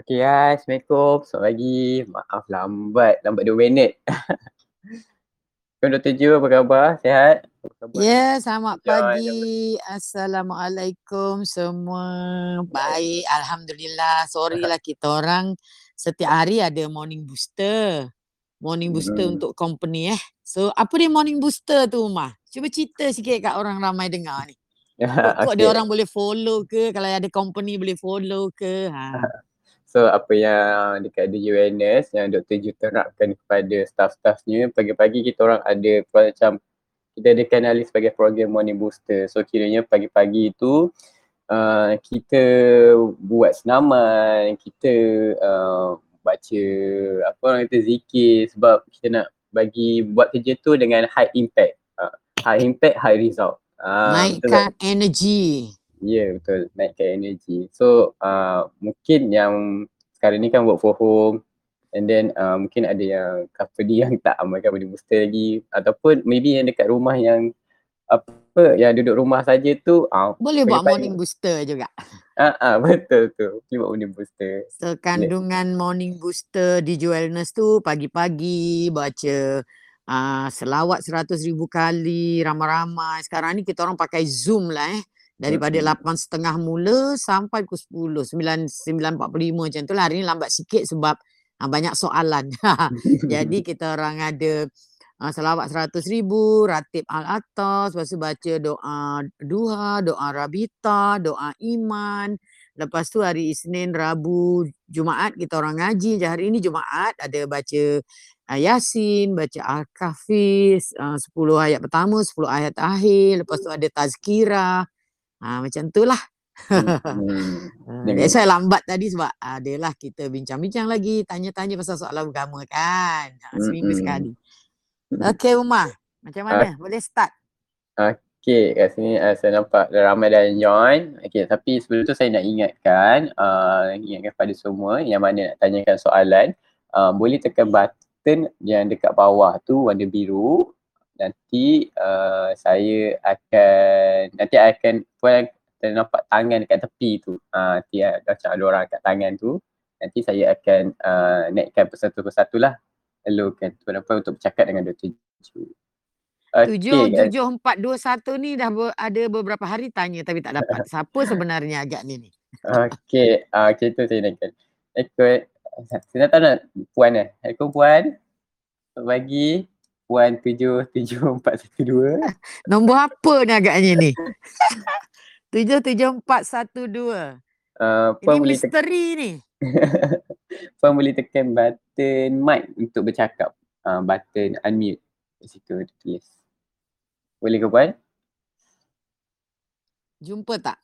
Okey, hai. Assalamualaikum. Selamat pagi. Maaf lambat, lambat 2 minit. Dr. Ju, apa khabar? Sihat? Ya, selamat Joy, pagi. Assalamualaikum semua. Baik, Alhamdulillah. Sorry lah kita orang setiap hari ada morning booster. Morning booster Hmm. untuk company eh. So, apa dia morning booster tu, Umar? Cuba cerita sikit kat orang ramai dengar ni. Kok, kok dia orang boleh follow ke? Kalau ada company boleh follow ke? Ha. So, apa yang dekat The Awareness yang Dr. Ju terapkan kepada staff-staffnya, pagi-pagi kita orang ada macam kita adakan alih sebagai program morning booster. So, kiranya pagi-pagi tu uh, kita buat senaman, kita uh, baca apa orang kata zikir sebab kita nak bagi buat kerja tu dengan high impact. Uh, high impact, high result. Uh, Naikkan energy. Ya yeah, betul naikkan energi. So uh, mungkin yang sekarang ni kan work for home and then uh, mungkin ada yang company yang tak amalkan morning booster lagi ataupun maybe yang dekat rumah yang apa yang duduk rumah saja tu uh, Boleh buat pagi-pagi. morning booster juga. Ah uh, uh, betul tu. Boleh buat morning booster. So kandungan morning booster di Wellness tu pagi-pagi baca uh, selawat seratus ribu kali ramai-ramai. Sekarang ni kita orang pakai Zoom lah eh. Daripada lapan setengah mula sampai pukul 10. Sembilan, sembilan empat puluh lima macam tu lah. Hari ni lambat sikit sebab uh, banyak soalan. Jadi kita orang ada uh, selawat seratus ribu, ratib al-atas, lepas tu baca doa duha, doa rabita, doa iman. Lepas tu hari Isnin, Rabu, Jumaat kita orang ngaji. Hari ini Jumaat ada baca uh, Yasin, baca Al-Kahfi, uh, 10 ayat pertama, 10 ayat akhir. Lepas tu ada tazkirah. Ha, macam tu lah. Hmm. Uh, Dengan that's why lambat tadi sebab adalah kita bincang-bincang lagi, tanya-tanya pasal soalan agama kan. Ha, seminggu Mm-mm. sekali. Mm-mm. Okey Umar, macam mana? Boleh start? Okey, kat sini uh, saya nampak ramai dah join. Okey, tapi sebelum tu saya nak ingatkan, uh, ingatkan pada semua yang mana nak tanyakan soalan, uh, boleh tekan button yang dekat bawah tu warna biru. Nanti uh, saya akan, nanti akan, puan kita nampak tangan dekat tepi tu. Uh, nanti uh, macam ada orang kat tangan tu. Nanti saya akan uh, naikkan persatu-persatu lah. Hello kan, tuan-tuan untuk bercakap dengan Dr. Ju. Tujuh, Okey, tujuh, empat, dua, satu ni dah ber, ada beberapa hari tanya tapi tak dapat. Siapa sebenarnya agak ni ni? Okey, ah okay, tu saya naikkan. Ikut saya tak nak puan eh. Aku puan. Selamat pagi. Puan tujuh tujuh empat satu dua. Nombor apa ni agaknya ni? Tujuh, tujuh, empat, satu, dua. Uh, Ini boleh tekan misteri ni. puan boleh tekan button mic untuk bercakap. Uh, button unmute. Kat situ tulis. Boleh ke puan? Jumpa tak?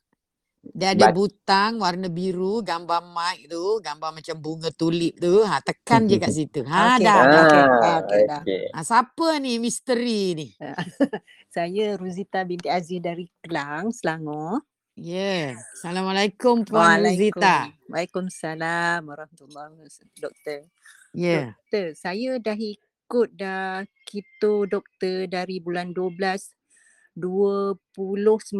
Dia ada But- butang warna biru, gambar mic tu, gambar macam bunga tulip tu. Ha, tekan je kat situ. Ha, Okey, dah, dah. okey. Ah, okey, dah. Ha, siapa ni misteri ni? Saya Ruzita binti Aziz dari Kelang, Selangor. Ya. Yeah. Assalamualaikum Puan Ruzita. Waalaikumsalam warahmatullahi wabarakatuh. Doktor. Ya. Yeah. Doktor, saya dah ikut dah keto doktor dari bulan 12 2019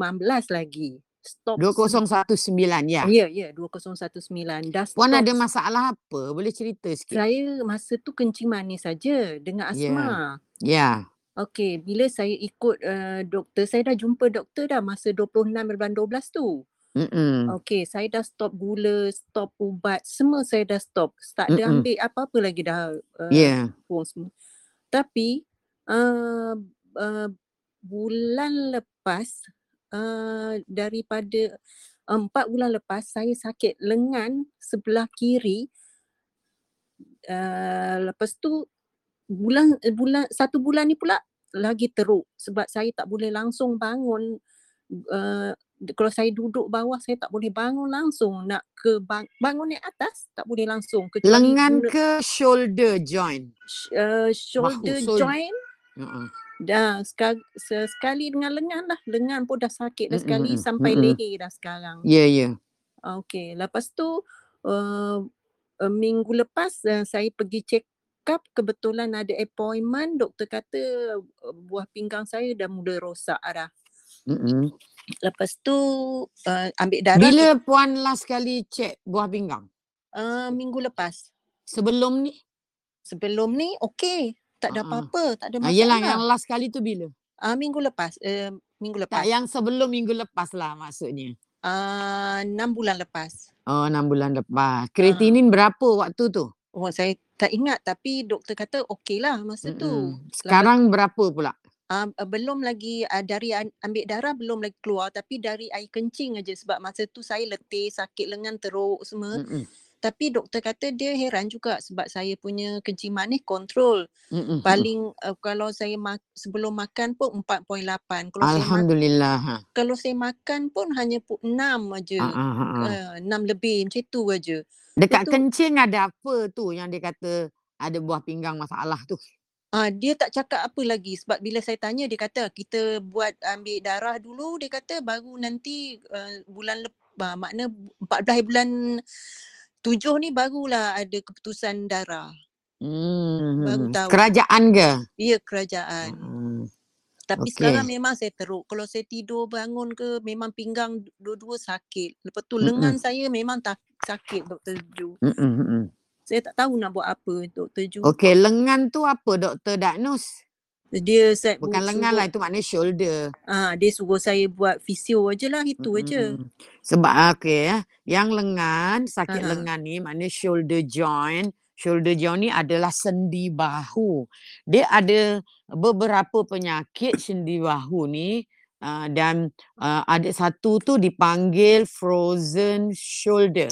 lagi. Stop. 2019 ya. Ya, ya, 2019. Dah stop. Puan ada masalah apa? Boleh cerita sikit? Saya masa tu kencing manis saja dengan Ya. asma. Ya. Okey, bila saya ikut uh, doktor, saya dah jumpa doktor dah masa 26 bulan 12 tu. Mm-mm. Okey, saya dah stop gula, stop ubat, semua saya dah stop. Tak ada Mm-mm. ambil apa-apa lagi dah uh, Ya. pun semua. Tapi uh, uh, bulan lepas uh, daripada empat bulan lepas saya sakit lengan sebelah kiri. Uh, lepas tu bulan eh, bulan satu bulan ni pula lagi teruk sebab saya tak boleh langsung bangun uh, kalau saya duduk bawah saya tak boleh bangun langsung nak ke bang, bangun naik atas tak boleh langsung kecuali Lengan ke shoulder joint? uh, shoulder shoulder. joint Uh-uh. Dah sekali, sekali dengan lengan lah lengan pun dah sakit dah sekali mm-mm, sampai mm-mm. leher dah sekarang Ya, ya. Okey, lepas tu uh, uh, minggu lepas uh, saya pergi check up kebetulan ada appointment doktor kata uh, buah pinggang saya dah mula rosak dah. Mm-mm. Lepas tu uh, ambil darah Bila puan last kali cek buah pinggang? Uh, minggu lepas. Sebelum ni? Sebelum ni okey. Tak ada ah. apa-apa. Tak ada Ah, yelah yang masalah. last kali tu bila? Ah, minggu lepas. Uh, minggu lepas. Tak yang sebelum minggu lepas lah maksudnya. Ah, enam bulan lepas. Oh enam bulan lepas. Ah. Kreatinin berapa waktu tu? Oh, saya tak ingat tapi doktor kata okey lah masa tu. Mm-mm. Sekarang berapa pula? Uh, belum lagi uh, dari ambil darah belum lagi keluar tapi dari air kencing aja sebab masa tu saya letih, sakit lengan teruk semua. Mm-mm. Tapi doktor kata dia heran juga sebab saya punya kencing manis kontrol. Mm-mm. Paling uh, kalau saya mak- sebelum makan pun 4.8. Kalau saya mak- Alhamdulillah. Ha. kalau saya makan pun hanya pu- 6 aja. Ah, ah, ah, ah. Uh, 6 lebih macam tu aja. Dekat Itu- kencing ada apa tu yang dia kata ada buah pinggang masalah tu? Ah dia tak cakap apa lagi sebab bila saya tanya dia kata kita buat ambil darah dulu dia kata baru nanti uh, bulan lepas makna 14 bulan 7 ni barulah ada keputusan darah. Hmm. Baru tahu. Kerajaan ke? Ya kerajaan. Hmm. Tapi okey. sekarang memang saya teruk. Kalau saya tidur bangun ke memang pinggang dua-dua sakit. Lepas tu Mm-mm. lengan saya memang tak sakit Dr. Ju. Mm-mm, mm-mm. Saya tak tahu nak buat apa Dr. Ju. Okey, lengan tu apa doktor diagnose? Dia saya Bukan lengan lah, itu maknanya shoulder. Ah, dia suruh saya buat fisio aje lah itu Mm, aje. Sebab okey ya, yang lengan, sakit Ha-ha. lengan ni maknanya shoulder joint. Shoulder joint ni adalah sendi bahu. Dia ada beberapa penyakit sendi bahu ni uh, dan uh, ada satu tu dipanggil frozen shoulder.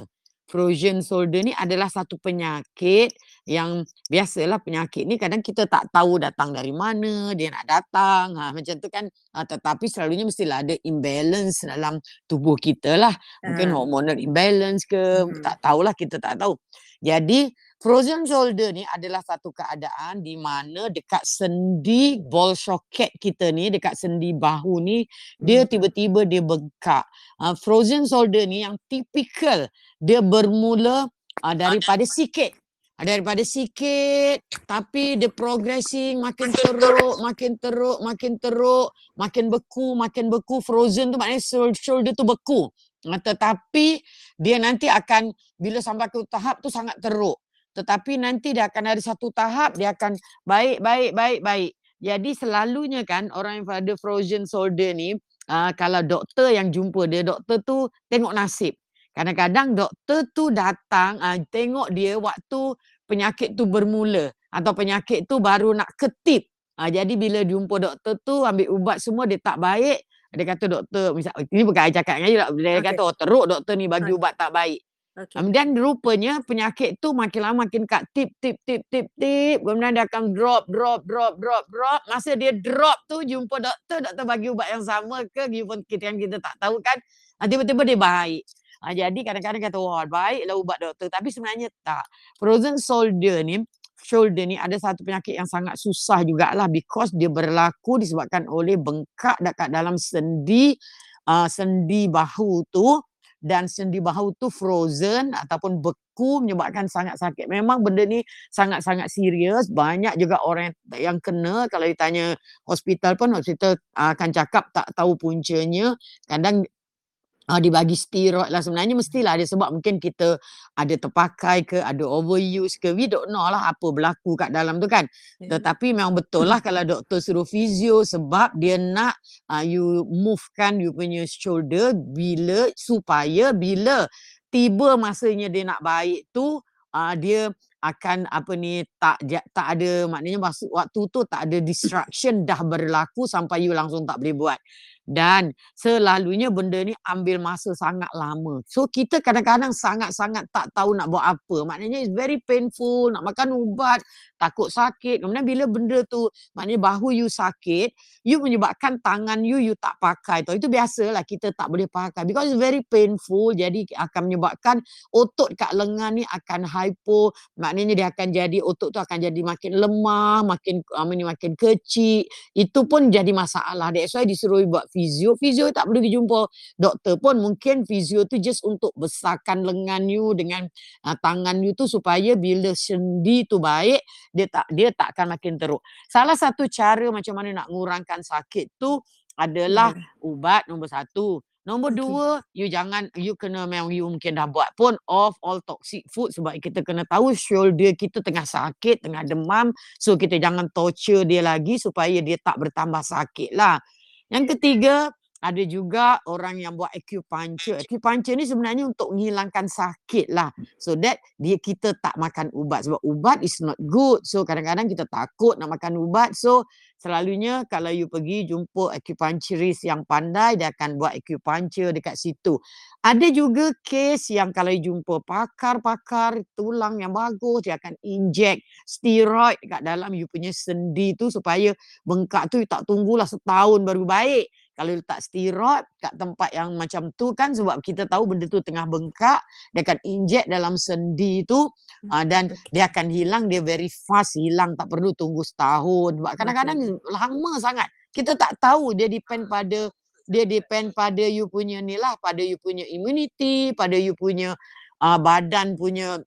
Frozen shoulder ni adalah satu penyakit yang biasalah penyakit ni kadang kita tak tahu datang dari mana dia nak datang ha, macam tu kan ha, tetapi selalunya mestilah ada imbalance dalam tubuh kita lah mungkin Ah. hormonal imbalance ke Mhm. tak tahulah kita tak tahu jadi frozen shoulder ni adalah satu keadaan di mana dekat sendi ball socket kita ni dekat sendi bahu ni dia Mhm. tiba-tiba dia bengkak uh, frozen shoulder ni yang typical dia bermula uh, daripada sikit daripada sikit tapi dia progressing makin teruk makin teruk makin teruk makin beku makin beku. Frozen tu maknanya shou- shoulder tu beku. Tetapi dia nanti akan bila sampai ke tahap tu sangat teruk. Tetapi nanti dia akan ada satu tahap dia akan baik baik baik baik. Jadi selalunya kan orang yang ada frozen shoulder ni uh, kalau doktor yang jumpa dia doktor tu tengok nasib kadang-kadang doktor tu datang uh, tengok dia waktu penyakit tu bermula atau penyakit tu baru nak ketip uh, jadi bila jumpa doktor tu ambil ubat semua dia tak baik dia kata doktor misal ini bukan I cakap dengan you tak dia Okey. kata oh teruk doktor ni bagi Okey. ubat tak baik. Kemudian rupanya penyakit tu makin lama makin kat tip tip tip tip tip. Kemudian dia akan drop drop drop drop drop. Masa dia drop tu jumpa doktor, doktor bagi ubat yang sama ke kita yang kita tak tahu kan. Ah, tiba-tiba dia baik. Ah, jadi kadang-kadang kata wah baiklah ubat doktor tapi sebenarnya tak. Frozen shoulder ni shoulder ni ada satu penyakit yang sangat susah jugalah because dia berlaku disebabkan oleh bengkak dekat dalam sendi uh, sendi bahu tu dan sendi bahu tu frozen ataupun beku menyebabkan sangat sakit. Memang benda ni sangat-sangat serius. Banyak juga orang yang, kena kalau ditanya hospital pun hospital uh, akan cakap tak tahu puncanya. Kadang uh, dibagi steroid lah. Sebenarnya mestilah ada sebab mungkin kita ada terpakai ke ada overuse ke we don't know lah apa berlaku kat dalam tu kan. Ya. tetapi memang betul lah kalau doktor suruh fizio sebab dia nak uh, you movekan you punya shoulder bila supaya bila tiba masanya dia nak baik tu uh, dia akan apa ni tak tak ada maknanya waktu tu tak ada distraction dah berlaku sampai you langsung tak boleh buat dan selalunya benda ni ambil masa sangat lama. So kita kadang-kadang sangat-sangat tak tahu nak buat apa. Maknanya it's very painful, nak makan ubat, takut sakit. Kemudian bila benda tu maknanya bahu you sakit, you menyebabkan tangan you you tak pakai. Tahu itu biasalah kita tak boleh pakai because it's very painful. Jadi akan menyebabkan otot kat lengan ni akan hypo, maknanya dia akan jadi otot tu akan jadi makin lemah, makin makin kecil. Itu pun jadi masalah. That's why disuruh buat fizio. Fizio tak perlu jumpa doktor pun. Mungkin fizio tu just untuk besarkan lengan you dengan uh, tangan you tu supaya bila sendi tu baik, dia tak dia tak akan makin teruk. Salah satu cara macam mana nak ngurangkan sakit tu adalah Ya. ubat nombor satu. Nombor Okey. dua, you jangan, you kena memang you mungkin dah buat pun off all toxic food sebab kita kena tahu shoulder kita tengah sakit, tengah demam. So kita jangan torture dia lagi supaya dia tak bertambah sakit lah. Yang ketiga, ada juga orang yang buat acupuncture. Acupuncture ni sebenarnya untuk menghilangkan sakit lah. So that dia kita tak makan ubat sebab ubat is not good. So kadang-kadang kita takut nak makan ubat. So selalunya kalau you pergi jumpa acupuncturist yang pandai dia akan buat acupuncture dekat situ. Ada juga case yang kalau you jumpa pakar-pakar tulang yang bagus dia akan inject steroid kat dalam you punya sendi tu supaya bengkak tu you tak tunggulah setahun baru baik. Kalau letak steroid kat tempat yang macam tu kan sebab kita tahu benda tu tengah bengkak, dia akan inject dalam sendi tu uh, dan dia akan hilang, dia very fast hilang, tak perlu tunggu setahun. Sebab kadang-kadang lama sangat. Kita tak tahu dia depend pada dia depend pada you punya ni lah, pada you punya immunity, pada you punya uh, badan punya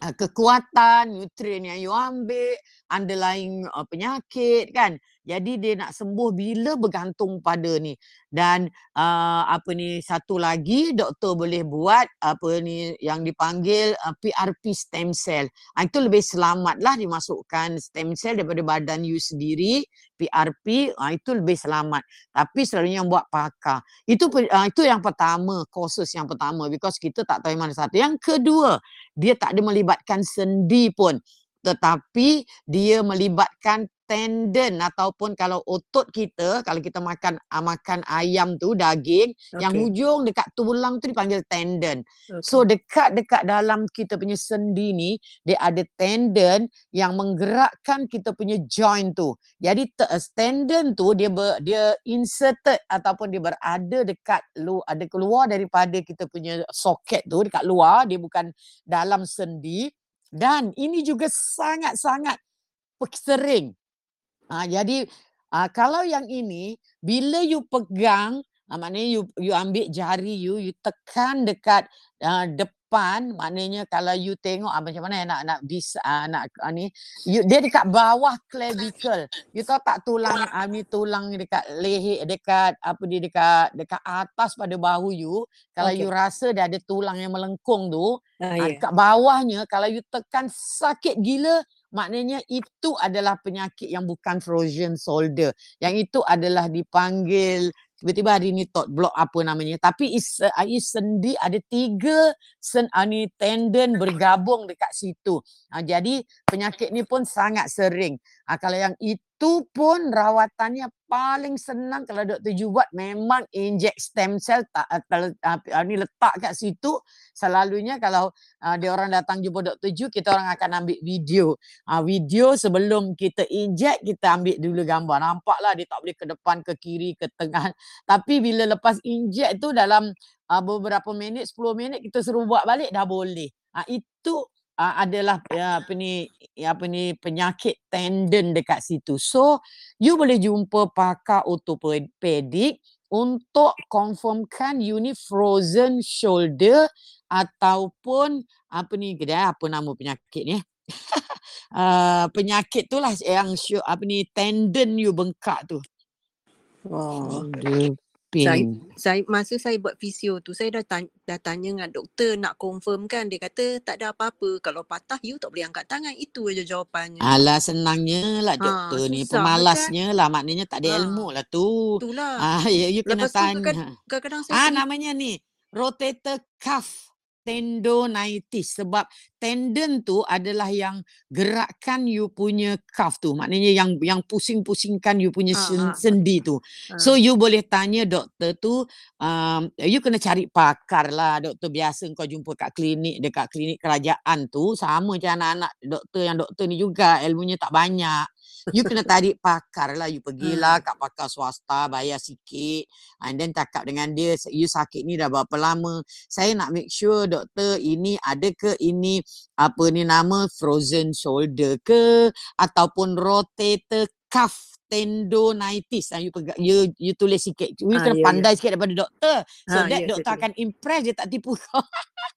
uh, kekuatan, nutrien yang you ambil, underlying uh, penyakit kan. Jadi dia nak sembuh bila bergantung pada ni. Dan uh, apa ni satu lagi doktor boleh buat apa ni yang dipanggil uh, PRP stem cell. Uh, itu lebih selamat lah dimasukkan stem cell daripada badan you sendiri. PRP uh, itu lebih selamat. Tapi selalunya yang buat pakar. Itu uh, itu yang pertama, causes yang pertama because kita tak tahu yang mana satu. Yang kedua, dia tak ada melibatkan sendi pun tetapi dia melibatkan tendon ataupun kalau otot kita kalau kita makan uh, makan ayam tu daging okay. yang hujung dekat tulang tu dipanggil tendon. Okay. So dekat-dekat dalam kita punya sendi ni dia ada tendon yang menggerakkan kita punya joint tu. Jadi uh, tendon tu dia ber, dia inserted ataupun dia berada dekat lu ada keluar daripada kita punya soket tu dekat luar dia bukan dalam sendi dan ini juga sangat-sangat sering. Ha, jadi ha, kalau yang ini bila you pegang, ha, maknanya you you ambil jari you, you tekan dekat uh, depan, maknanya kalau you tengok ah, macam mana nak nak bisa uh, nak uh, ni, you, dia dekat bawah clavicle. You tahu tak tulang uh, ni tulang dekat leher dekat apa dia dekat dekat atas pada bahu you, kalau okay. you rasa dia ada tulang yang melengkung tu, uh, yeah. kat bawahnya kalau you tekan sakit gila maknanya itu adalah penyakit yang bukan frozen shoulder. Yang itu adalah dipanggil tiba-tiba hari ni thought block apa namanya. Tapi is, uh, is sendi ada tiga sen, uh, ni tendon bergabung dekat situ. Uh, jadi penyakit ni pun sangat sering. Uh, kalau yang itu pun rawatannya paling senang kalau doktor Ju buat memang inject stem cell tak uh, uh, ni letak kat situ. Selalunya kalau uh, dia orang datang jumpa doktor Ju kita orang akan ambil video. Uh, video sebelum kita inject kita ambil dulu gambar. Nampaklah dia tak boleh ke depan ke kiri ke tengah. Tapi bila lepas inject tu dalam uh, beberapa minit 10 minit kita suruh buat balik dah boleh. Uh, itu uh, adalah uh, apa ni apa ni penyakit tendon dekat situ. So you boleh jumpa pakar ortopedik untuk confirmkan you ni frozen shoulder ataupun apa ni kedai apa nama penyakit ni uh, penyakit tu lah yang apa ni tendon you bengkak tu. Oh, saya, saya masa saya buat fisio tu saya dah tanya, dah tanya dengan doktor nak confirm kan dia kata tak ada apa-apa kalau patah you tak boleh angkat tangan itu aja jawapannya. Alah senangnya lah doktor ha, ni pemalasnya kan? lah maknanya tak ada ha. ilmu lah tu. Itulah. Ah ya you kena Lepas tanya. Kadang-kadang saya Ah namanya ni rotator cuff tendonitis sebab tendon tu adalah yang gerakkan you punya cuff tu. Maknanya yang yang pusing-pusingkan you punya sen, sendi tu. So you boleh tanya doktor tu um, you kena cari pakar lah. Doktor biasa kau jumpa kat klinik dekat klinik kerajaan tu sama macam anak-anak doktor yang doktor ni juga ilmunya tak banyak you kena tarik pakar lah you pergilah kat pakar swasta bayar sikit. And then cakap dengan dia you sakit ni dah berapa lama? Saya nak make sure doktor ini ada ke ini apa ni nama frozen shoulder ke? Ataupun rotator cuff tendonitis. Ah you, pega, you you tulis sikit. You ah, kena ya, pandai ya. sikit daripada doktor. So ah, that ya, doktor akan impress dia tak tipu kau.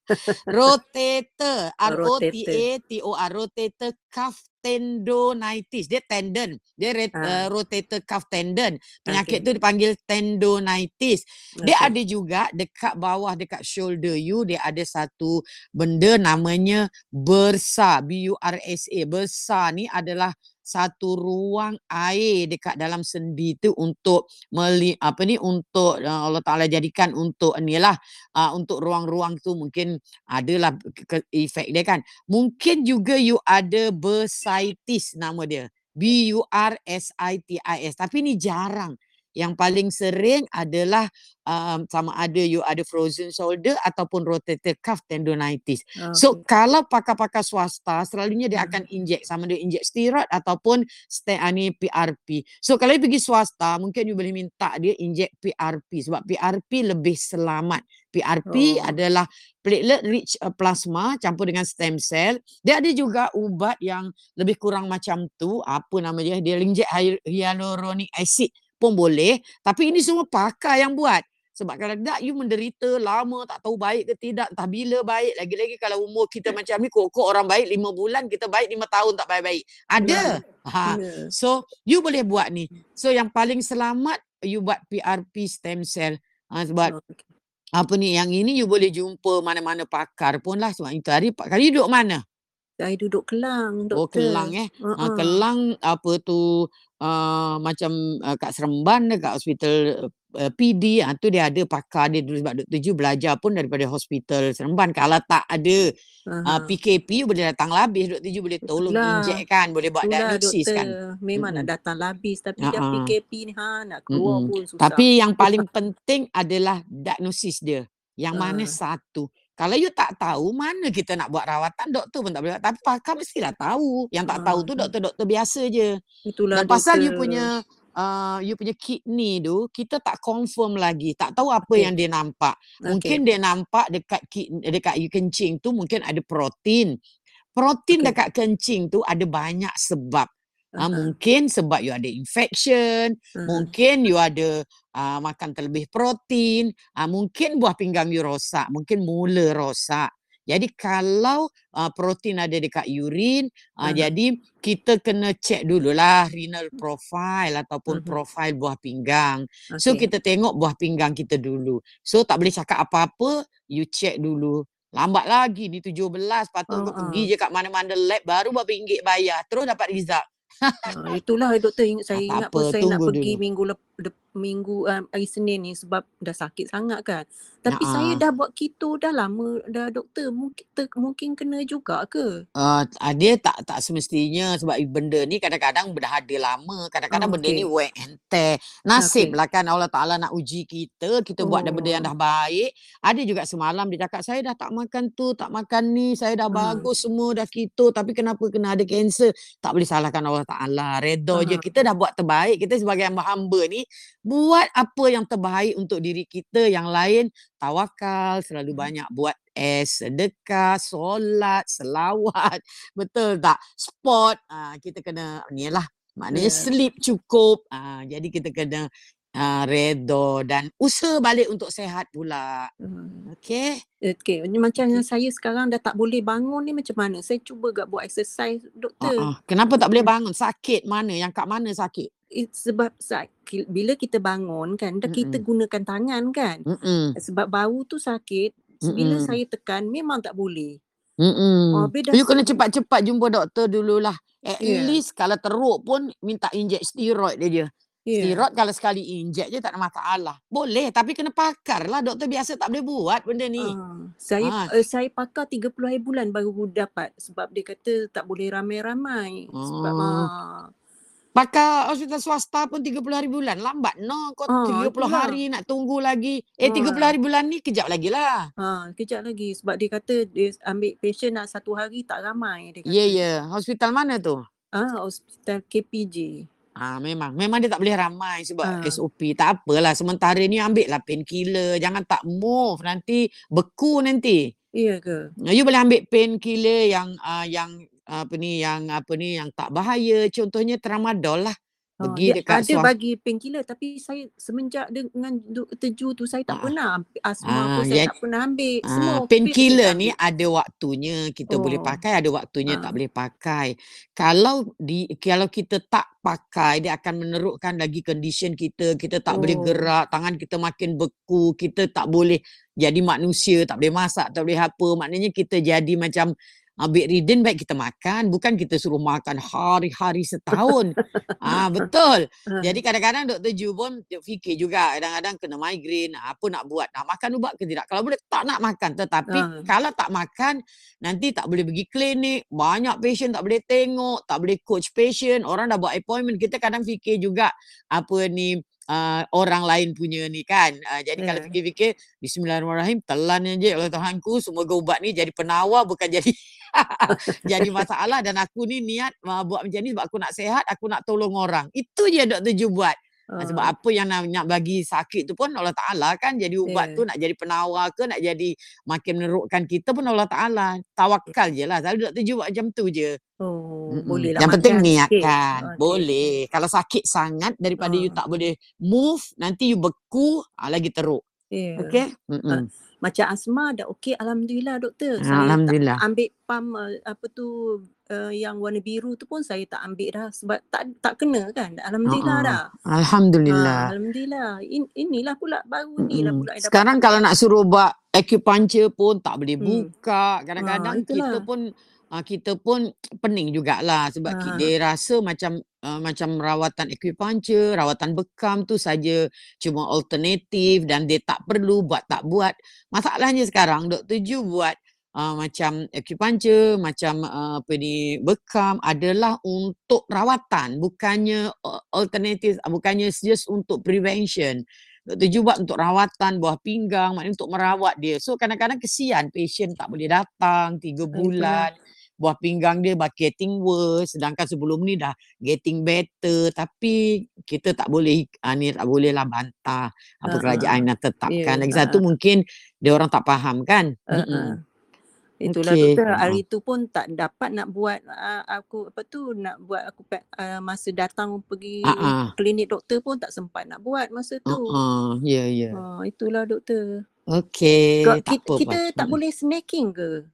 Rotator r o t a t o r rotator cuff tendonitis. Dia tendon. Dia uh, rotator cuff tendon. Penyakit tu dipanggil tendonitis. Dia Okey. ada juga dekat bawah dekat shoulder you dia ada satu benda namanya bursa. B U R S A. Bursa ni adalah satu ruang air dekat dalam sendi tu untuk meli, apa ni untuk uh, Allah Taala jadikan untuk ni lah uh, untuk ruang-ruang tu mungkin adalah ke, efek dia kan. Mungkin juga you ada bursitis nama dia. B U R S I T I S. Tapi ni jarang. Yang paling sering adalah um, sama ada you ada frozen shoulder ataupun rotator cuff tendonitis. So Okey. kalau pakar-pakar swasta selalunya dia Hmm. akan injek sama dia injek steroid ataupun ste ah, ni PRP. So kalau you pergi swasta mungkin you boleh minta dia injek PRP sebab PRP lebih selamat. PRP Oh. adalah platelet rich uh, plasma campur dengan stem cell. Dia ada juga ubat yang lebih kurang macam tu. Apa nama dia? Dia injek hy- hyaluronic acid pun boleh. Tapi ini semua pakar yang buat. Sebab kalau tidak you menderita lama tak tahu baik ke tidak entah bila baik. Lagi-lagi kalau umur kita macam ni kok orang baik lima bulan kita baik lima tahun tak baik-baik. Ada. Ha. Ya. so you boleh buat ni. So yang paling selamat you buat PRP stem cell. Ha, sebab apa ni yang ini you boleh jumpa mana-mana pakar pun lah. Sebab itu hari pakar you duduk mana Saya duduk Kelang, oh doktor. Kelang eh Uh-uh. Kelang apa tu uh, macam uh, kat Seremban dekat hospital uh, PD ah tu dia ada pakar dia dulu sebab Dr. Ju belajar pun daripada hospital Seremban kalau tak ada uh, Aha. PKP boleh datang labis Dr. Ju boleh tolong Itulah. injek kan boleh buat Itulah diagnosis doktor. kan Memang nak Mm-mm. datang labis tapi dah Ha-ha. PKP ni ha nak keluar Mm-mm. pun susah. Tapi yang paling penting adalah diagnosis dia. Yang mana Ah. satu. Kalau you tak tahu mana kita nak buat rawatan, doktor pun tak boleh. Tapi pakar mestilah tahu. Yang tak tahu Ah. tu doktor-doktor biasa je. Itulah Dan pasal you doktor. punya uh, you punya kidney tu, kita tak confirm lagi. Tak tahu apa Okey. yang dia nampak. Mungkin dia nampak dekat kidney, dekat you kencing tu mungkin ada protein. Protein Okey. dekat kencing tu ada banyak sebab. Ah, Aha. mungkin sebab you ada infection, Aha. mungkin you ada uh, makan terlebih protein, uh, mungkin buah pinggang you rosak, mungkin mula rosak. Jadi kalau uh, protein ada dekat urin, uh, Aha. jadi kita kena check dululah renal profile ataupun Mhm. profile buah pinggang. So Okey. kita tengok buah pinggang kita dulu. So tak boleh cakap apa-apa, you check dulu. Lambat lagi ni 17, patut kau pergi Ha-ha. je kat mana-mana lab baru berapa ringgit bayar, terus dapat result. Ah, itulah doktor ingat saya tak ingat apa, pun saya nak tunggu pergi dulu. minggu lep, minggu um, hari Senin ni sebab dah sakit sangat kan. Tapi Ha saya ah. dah buat keto dah lama dah doktor mungkin ter, mungkin kena juga ke? Uh, dia tak tak semestinya sebab benda ni kadang-kadang dah ada lama, kadang-kadang Oh, benda ni and tear. Nasib Okey. lah kan Allah Taala nak uji kita, kita buat dah benda yang dah Oh. baik. Ada juga semalam dia cakap saya dah tak makan tu, tak makan ni, saya dah Ah. bagus semua dah keto tapi kenapa kena ada kanser? Tak boleh salahkan Allah Taala. Redha je Ah. kita dah buat terbaik. Kita sebagai hamba-hamba ni buat apa yang terbaik untuk diri kita, yang lain tawakal, selalu Hmm. banyak buat es, sedekah, solat, selawat. Betul tak? Sport, ah, kita kena ni lah. Maknanya Ya. sleep cukup. Ah, jadi kita kena ah, redha dan usaha balik untuk sehat pula. Hmm. Okey? Okey, ni macam Okey. yang saya sekarang dah tak boleh bangun ni macam mana? Saya cuba gak buat exercise doktor. ah. Kenapa tak boleh bangun? Sakit mana? Yang kat mana sakit? It, sebab bila kita bangun kan dah kita Mm-mm. gunakan tangan kan. Mm-mm. Sebab bau tu sakit. Bila Mm-mm. saya tekan memang tak boleh. Mm-mm. Oh, You kena cepat-cepat jumpa doktor dululah. At Ya. least kalau teruk pun minta injek steroid dia je. Ya. Steroid kalau sekali injek je tak ada masalah. Boleh tapi kena pakar lah. Doktor biasa tak boleh buat benda ni. Ah, saya Ah. uh, saya pakar 30 hari bulan baru dapat sebab dia kata tak boleh ramai-ramai sebab Oh. Pakar hospital swasta pun 30 hari bulan. Lambat no. Kau Ah, 30 itulah. hari nak tunggu lagi. Eh 30 Ah. hari bulan ni kejap lagi lah. Ha, kejap lagi sebab dia kata dia ambil patient nak satu hari tak ramai kata. Ya, yeah, ya. Yeah. Hospital mana tu? Ah, hospital KPJ. Ah memang memang dia tak boleh ramai sebab Ah. SOP. Tak apalah sementara ni ambil lah painkiller. Jangan tak move nanti beku nanti. Iya ke? You boleh ambil painkiller yang uh, yang apa ni yang apa ni yang tak bahaya. Contohnya tramadol lah. Oh, Pergi dia dekat ada swam- bagi painkiller tapi saya semenjak dengan Dr. Ju tu saya Ah. tak pernah ambil asma Ah, pun saya ya- tak pernah ambil. Semua Ah, pil painkiller ni ambil. ada waktunya kita boleh Oh. pakai, ada waktunya tak Ah. boleh pakai. Kalau di kalau kita tak pakai dia akan menerukkan lagi condition kita, kita tak boleh Oh. gerak, tangan kita makin beku, kita tak boleh jadi manusia, tak boleh masak, tak boleh apa. Maknanya kita jadi macam uh, bedridden baik kita makan, bukan kita suruh makan hari-hari setahun. ah betul. Ah. Jadi kadang-kadang Dr. Ju pun fikir juga kadang-kadang kena migraine, ah, apa nak buat? Nak makan ubat ke tidak? Kalau boleh tak nak makan. Tetapi Ah. kalau tak makan nanti tak boleh pergi klinik, banyak patient tak boleh tengok, tak boleh coach patient, orang dah buat appointment. Kita kadang fikir juga apa ni uh, orang lain punya ni kan. Uh, jadi kalau Ya. fikir-fikir bismillahirrahmanirrahim telan je oleh Tuhanku semoga ubat ni jadi penawar bukan jadi jadi masalah dan aku ni niat uh, buat macam ni sebab aku nak sehat, aku nak tolong orang. Itu je Dr. Ju buat. Ah, Sebab apa yang nak, nak bagi sakit tu pun Allah Ta'ala kan jadi ubat Ya. tu nak jadi penawar ke nak jadi makin menerukkan kita pun Allah Ta'ala. Tawakal je lah. Selalu. Ju buat macam tu je. Oh, Mm-mm. boleh lah Yang penting niatkan. Okey. Boleh. Kalau sakit sangat daripada you Ah. tak boleh move, nanti you beku, ah, lagi teruk. Ya. Okey? Mm-mm. Macam asma dah okey alhamdulillah doktor. Saya tak Alhamdulillah. ambil pam uh, apa tu uh, yang warna biru tu pun saya tak ambil dah sebab tak tak kena kan. Alhamdulillah Ah, dah. Alhamdulillah. Ah, alhamdulillah. In, inilah pula baru ni lah Mm-mm. pula dapat Sekarang kalau nak suruh buat acupuncture pun tak boleh Hmm. buka. Kadang-kadang kita itulah. pun ah, kita pun pening jugalah sebab Ah. dia rasa macam ah, macam rawatan acupuncture, rawatan bekam tu saja cuma alternatif dan dia tak perlu buat tak buat. Masalahnya sekarang Dr. Ju buat ah, macam acupuncture, macam ah, apa ni bekam adalah untuk rawatan bukannya alternatif, bukannya just untuk prevention. Dr. Ju buat untuk rawatan buah pinggang, maknanya untuk merawat dia. So kadang-kadang kesian patient tak boleh datang tiga Ah, itulah. Buah pinggang dia getting worse sedangkan sebelum ni dah getting better tapi kita tak boleh ah, ni tak boleh lah bantah apa ah. kerajaan yang Ya. tetapkan. Lagi ah, satu mungkin dia orang tak faham kan. Mm-mm. ah. Itulah Okey. doktor hari tu pun tak dapat nak buat uh, aku apa tu nak buat aku uh, masa datang pergi ah. klinik doktor pun tak sempat nak buat masa tu. ah. Ya ya. Ha, itulah doktor. Okey, Kau, tak kita, apa kita tak boleh snacking ke?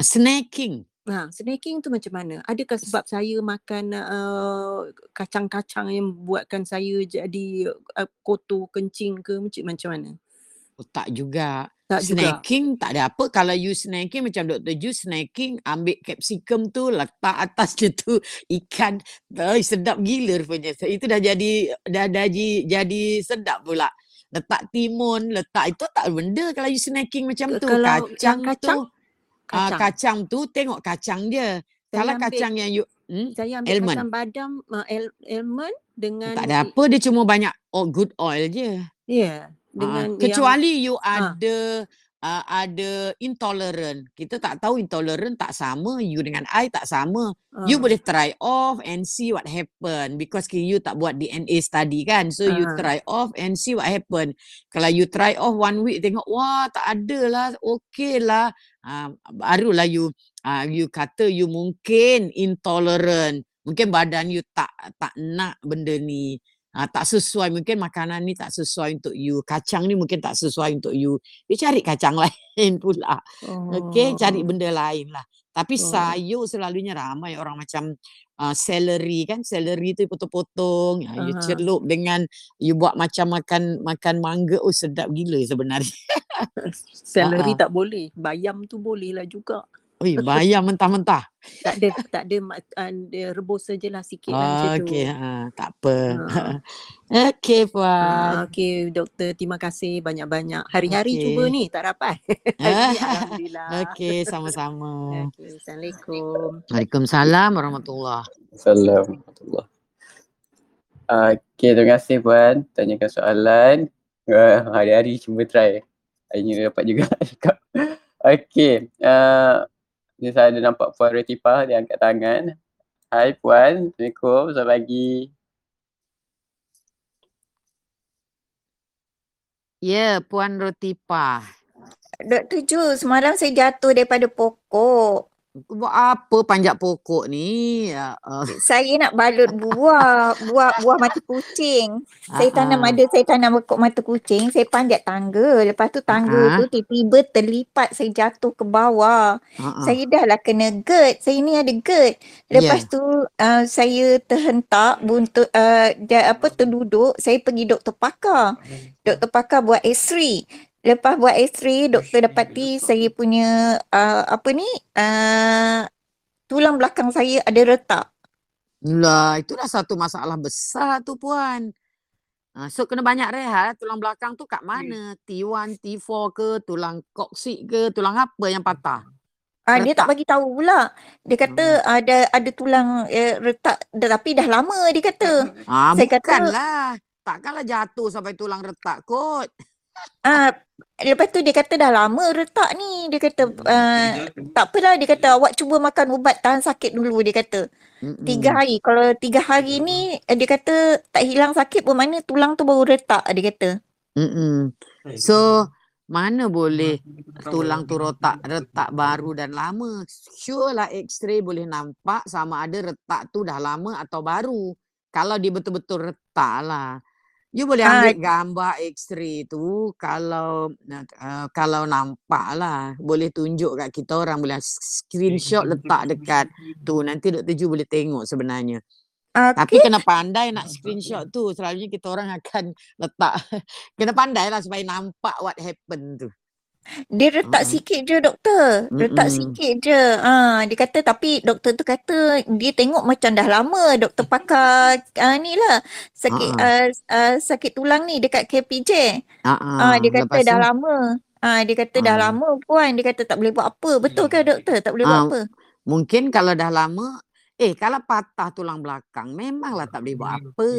Snacking. Ha, snacking tu macam mana? Adakah sebab saya makan uh, kacang-kacang yang buatkan saya jadi uh, kotor kencing ke macam macam mana? Oh, tak juga. Tak juga. Snacking tak ada apa. Kalau you snacking macam Dr. Ju snacking ambil capsicum tu letak atas dia tu ikan. Ay, sedap gila rupanya. So, Itu dah jadi dah dah jadi, jadi sedap pula. Letak timun, letak itu tak benda kalau you snacking macam tu. Kalau Kacang, kacang, tu ah, kacang. kacang tu tengok kacang dia. Saya Kalau ambil kacang yang you hmm, saya ambil almond. kacang badam uh, el, almond dengan Tak ada apa dia cuma banyak oh, good oil je. ya Ah, dengan yang kecuali you ah ada uh, ada intolerant. Kita tak tahu intolerant tak sama, you dengan I tak sama. You ah boleh try off and see what happen because you tak buat DNA study kan. So you ah try off and see what happen. Kalau you try off one week tengok wah tak ada lah, okay lah. Uh, barulah you uh, you kata you mungkin intolerant. Mungkin badan you tak tak nak benda ni. Uh, tak sesuai mungkin makanan ni tak sesuai untuk you. Kacang ni mungkin tak sesuai untuk you. You cari kacang lain pula. Okey, cari oh benda lain lah. Tapi oh sayur selalunya ramai orang macam uh, celery kan. Celery tu potong-potong. Uh, you ah celup dengan you buat macam makan makan mangga. Oh sedap gila sebenarnya. celery uh-uh. tak boleh bayam tu boleh lah juga Oi, bayam mentah-mentah. tak ada tak ada mak- ah, dia rebus sajalah sikit lah macam tu Okey, ha, tak apa. ha. Okey Ah, puan. Okey doktor terima kasih banyak-banyak. Hari-hari cuba Okey. ni tak dapat. Alhamdulillah. Okey, sama-sama. Okey assalamualaikum. Waalaikumsalam warahmatullahi. Assalamualaikum. Okay, terima kasih Puan. Tanyakan soalan. Uh, hari-hari cuba try. Hari ni dapat juga cakap. Okay. Uh, ni saya ada nampak Puan Retifah dia angkat tangan. Hai Puan. Assalamualaikum. Selamat pagi. Ya, Puan Rotipa. Dr. Ju, semalam saya jatuh daripada pokok. Buat apa panjat pokok ni? Ya, uh, Saya nak balut buah, buah buah mata kucing. Saya tanam Ah, ah. ada saya tanam pokok mata kucing, saya panjat tangga. Lepas tu tangga Ah. tu tiba-tiba terlipat saya jatuh ke bawah. uh-uh. Saya dah lah kena GERD. Saya ni ada GERD. Lepas tu uh, saya terhentak buntut uh, dia, apa terduduk, saya pergi doktor pakar. Doktor pakar buat X-ray. Lepas buat X-ray, doktor dapati saya punya uh, apa ni? Uh, tulang belakang saya ada retak. Lah, itu dah satu masalah besar tu puan. Ha, so kena banyak rehat. Tulang belakang tu kat mana? T1, T4 ke, tulang koksik ke, tulang apa yang patah? Ah dia tak bagi tahu pula. Dia kata ada ada tulang eh, retak dah- tapi dah lama dia kata. Ah, Saya kata- bukanlah. Takkanlah jatuh sampai tulang retak kot. Ah lepas tu dia kata dah lama retak ni. Dia kata uh, tak apalah dia kata awak cuba makan ubat tahan sakit dulu dia kata. Mm-mm. Tiga hari. Kalau tiga hari ni eh, dia kata tak hilang sakit pun mana tulang tu baru retak dia kata. Mm-mm. So, mana boleh tulang tu rotak, retak baru dan lama. Sure lah x-ray boleh nampak sama ada retak tu dah lama atau baru. Kalau dia betul-betul retak lah. You boleh Ah. ambil gambar x-ray tu kalau uh, kalau nampak lah. Boleh tunjuk kat kita orang boleh screenshot letak dekat tu. Nanti Dr. Ju boleh tengok sebenarnya. Ah, Tapi kena pandai nak screenshot tu. Selalunya kita orang akan letak. kena pandai lah supaya nampak what happen tu. Dia retak Mm-mm. sikit je doktor. Retak Mm-mm. sikit je. Ah dia kata tapi doktor tu kata dia tengok macam dah lama doktor pakar ah, ni lah sakit Ah, uh, uh, sakit tulang ni dekat KPJ. Ah, Ah dia kata lepas dah tu, lama. Ah dia kata dah Ah. lama puan. Dia kata tak boleh buat apa. Betul ke doktor? Tak boleh buat Ah, apa? mungkin kalau dah lama, eh kalau patah tulang belakang memanglah tak boleh buat apa.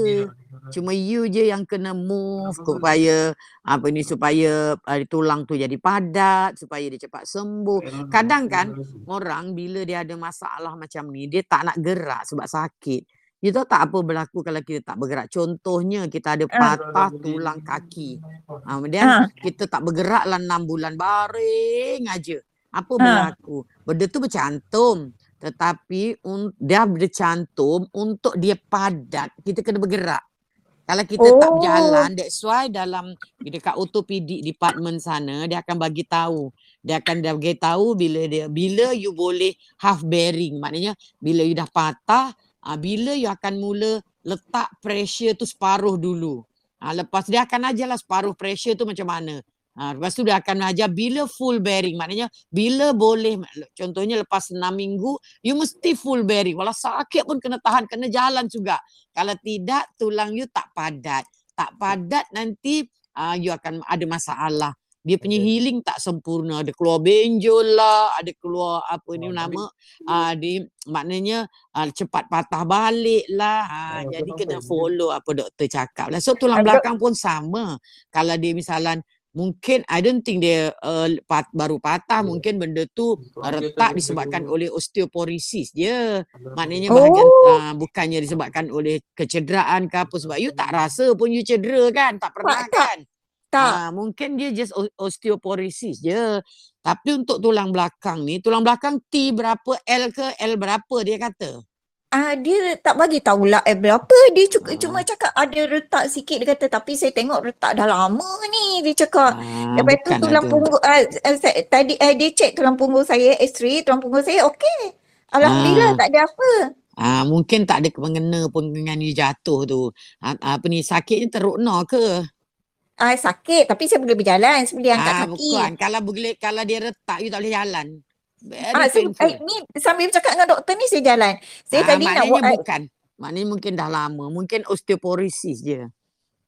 Cuma you je yang kena move supaya apa ni supaya uh, tulang tu jadi padat, supaya dia cepat sembuh. Kadang kan orang bila dia ada masalah macam ni, dia tak nak gerak sebab sakit. You tahu tak apa berlaku kalau kita tak bergerak? Contohnya kita ada Ah. patah tulang kaki. Ha, kemudian Ah. kita tak bergerak lah 6 bulan baring aja. Apa Ah. berlaku? Benda tu bercantum. Tetapi un, dia bercantum untuk dia padat, kita kena bergerak. Kalau kita tak Oh. berjalan, that's why dalam dekat orthopedic department sana dia akan bagi tahu. Dia akan dia bagi tahu bila dia bila you boleh half bearing. Maknanya bila you dah patah, ah, bila you akan mula letak pressure tu separuh dulu. Ah, lepas dia akan ajarlah separuh pressure tu macam mana. Ha, lepas tu dia akan ajar bila full bearing. Maknanya bila boleh, contohnya lepas 6 minggu, you mesti full bearing. Walau sakit pun kena tahan, kena jalan juga. Kalau tidak, tulang you tak padat. Tak padat nanti uh, you akan ada masalah. Dia punya healing tak sempurna. Ada keluar benjol lah, ada keluar apa ni nama, uh, di, maknanya uh, cepat patah balik lah. Ha, jadi kena follow apa doktor cakap lah. So tulang belakang pun sama. Kalau dia misalan mungkin I don't think dia uh, pat, baru patah mungkin benda tu uh, retak disebabkan oleh osteoporosis je. Maknanya bahagian Oh. uh, bukannya disebabkan oleh kecederaan ke apa sebab you tak rasa pun you cedera kan? Tak pernah tak. kan? Tak. Ah, mungkin dia just osteoporosis je. Tapi untuk tulang belakang ni tulang belakang T berapa L ke L berapa dia kata Ah dia tak bagi tahu lah eh berapa dia cuma, Ah. cuma cakap ada retak sikit dia kata tapi saya tengok retak dah lama ni dia cakap. ah, Lepas tu tulang ada. punggung uh, uh, saya, tadi uh, dia cek tulang punggung saya X-ray tulang punggung saya okey. Alhamdulillah Ah. tak ada apa. Ah, mungkin tak ada mengena pun dengan you jatuh tu. Ah, apa ni sakitnya teruk no ke? Ah sakit tapi saya boleh berjalan, saya boleh angkat Ah, kaki. bukan. Kalau boleh kalau dia retak you tak boleh jalan. Ah saya, eh, ni sambil bercakap dengan doktor ni saya jalan. Saya ah, tadi nak buat bukan. Maknanya mungkin dah lama. Mungkin osteoporosis je.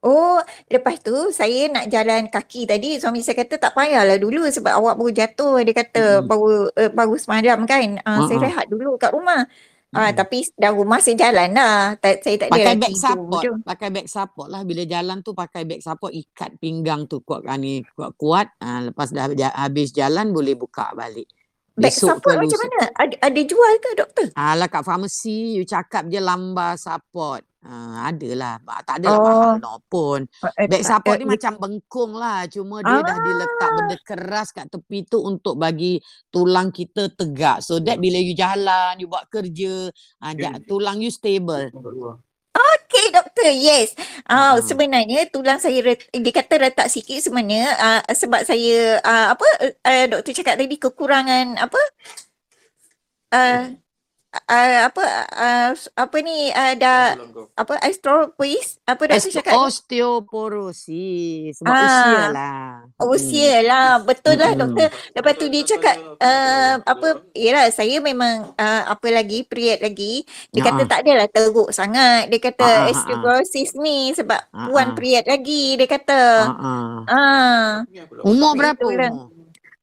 Oh, lepas tu saya nak jalan kaki tadi suami saya kata tak payahlah dulu sebab awak baru jatuh dia kata Mm-mm. baru uh, baru semalam kan. Uh, saya Ha-ha. rehat dulu kat rumah. Ah Mm-mm. tapi dah rumah saya jalan lah. Tak, saya tak ada Pakai lah back support. je. Pakai back support lah. Bila jalan tu pakai back support. Ikat pinggang tu kuat ah, ni kuat-kuat. Ah, lepas dah habis jalan boleh buka balik. Back Besok support macam mana? Ada, ada jual ke doktor? Alah kat farmasi you cakap je lambar support. Uh, adalah. Tak adalah mahal Oh. no pun. Eh, Back support eh, ni macam bengkung lah. Cuma dia dah diletak Ah. benda keras kat tepi tu untuk bagi tulang kita tegak. So that bila you jalan, you buat kerja, uh, tulang you stable. Okay doktor, yes. Ah Hmm. sebenarnya tulang saya ret, dia kata retak sikit sebenarnya ah, sebab saya ah, apa uh, doktor cakap tadi kekurangan apa? Uh, uh, apa uh, apa ni uh, dah apa osteoporosis apa doktor Oste- cakap? Osteoporosis. Sebab Ah, usia lah. Usia lah, betul lah doktor. Lepas tu dia cakap uh, apa, yalah saya memang uh, apa lagi, period lagi. Dia Ya, kata ah. tak adalah teruk sangat. Dia kata Ah, ah, ah, ah. osteoporosis ni sebab Ah, puan ah. period lagi dia kata. Uh-uh. Ah, Umur berapa umur?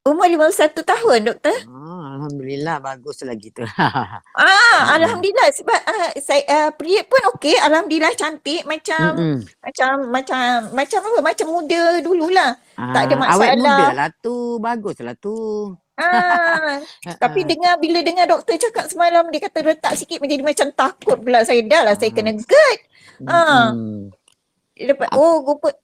Umur 51 tahun doktor. Ah, Alhamdulillah bagus lagi tu. Ah, alhamdulillah sebab uh, saya uh, period pun okey, alhamdulillah cantik macam Mm-mm. macam macam macam apa macam muda dululah. tak ada Ah, Awet muda masalah. lah tu. Bagus lah tu. Ah, Tapi Ah. dengar bila dengar doktor cakap semalam dia kata retak sikit menjadi macam takut pula saya dah lah saya Ah. kena GERD. Ah. Mm-mm. Lepas oh rupa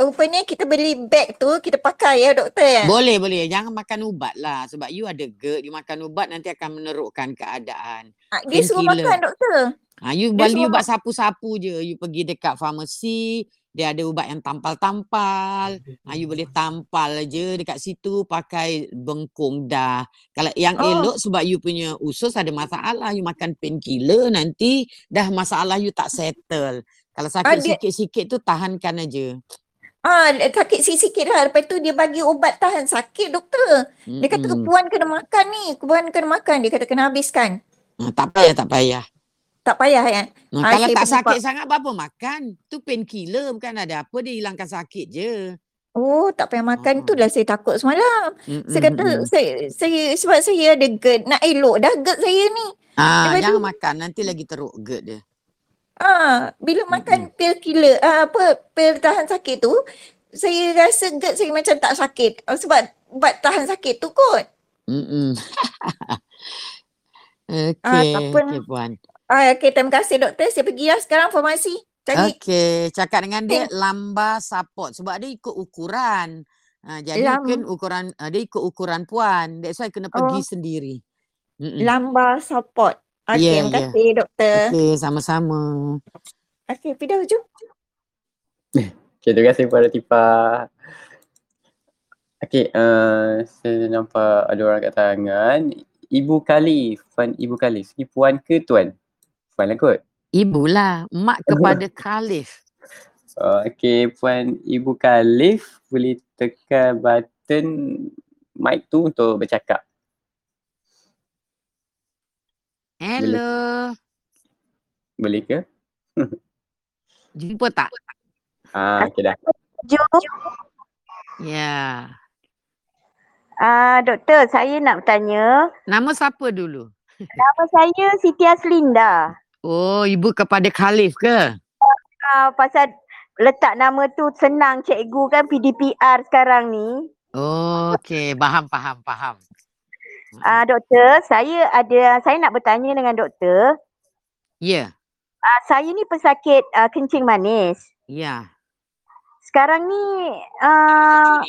rupanya kita beli beg tu kita pakai ya doktor ya. Boleh, boleh. Jangan makan ubat lah. Sebab you ada GERD, you makan ubat nanti akan menerukkan keadaan. Ah, Dia suruh painkiller. makan doktor. Ha, you Dia beli suruh ubat sapu-sapu je. You pergi dekat farmasi, dia ada ubat yang tampal-tampal. Ha, you boleh tampal je dekat situ pakai bengkung dah. Kalau yang Oh. elok sebab you punya usus ada masalah, you makan painkiller nanti dah masalah you tak settle. Kalau sakit Ah, dia- sikit-sikit tu tahankan aja. Ah sakit sikit-sikit lah. Lepas tu dia bagi ubat tahan sakit doktor. Dia kata puan kena makan ni, puan kena makan. Dia kata kena habiskan. Ha, tak payah, tak payah. Tak payah ya. Ha, Ah, kalau tak sakit nampak. sangat, apa makan? Tu painkiller bukan ada apa, dia hilangkan sakit je. Oh tak payah makan Ah. tu lah saya takut semalam. Mm-mm, Saya kata mm-mm. saya, saya sebab saya ada GERD nak elok dah GERD saya ni. Ah, Lepas jangan tu- makan nanti lagi teruk GERD dia. Ah, bila makan pil killer, ah, apa pil tahan sakit tu, saya rasa GERD saya macam tak sakit. Ah, sebab ubat tahan sakit tu kot. Mm-mm. Okey, Ah, apa okey puan. Ah, okay, terima kasih doktor. Saya pergi lah sekarang farmasi. Cari Okey, cakap dengan dia lamba support sebab dia ikut ukuran. Ha, jadi Lam- mungkin ukuran uh, dia ikut ukuran puan. That's why kena pergi Oh. sendiri. Mm-mm. lamba support. Okay, Ya, terima ya. kasih doktor. Okey, sama-sama. Okay, pindah hujung. Okay, terima kasih kepada Tifa. Okay, uh, saya nampak ada orang kat tangan. Ibu Khalif, Puan Ibu Khalif. Ni puan ke tuan? Puan lah kot. Ibulah, mak kepada Khalif. Uh, okay, Puan Ibu Khalif boleh tekan button mic tu untuk bercakap. Hello. Boleh ke? Jumpa tak? Ah, okay dah. Jom. Ya. Ah, doktor, saya nak bertanya. Nama siapa dulu? Nama saya Siti Aslinda. Oh, ibu kepada Khalif ke? Ah, pasal letak nama tu senang cikgu kan PDPR sekarang ni. Oh, okey, faham faham faham. Ah, doktor, saya ada saya nak bertanya dengan doktor. Ya, Ah, saya ni pesakit ah, kencing manis. ya. Sekarang ni ah,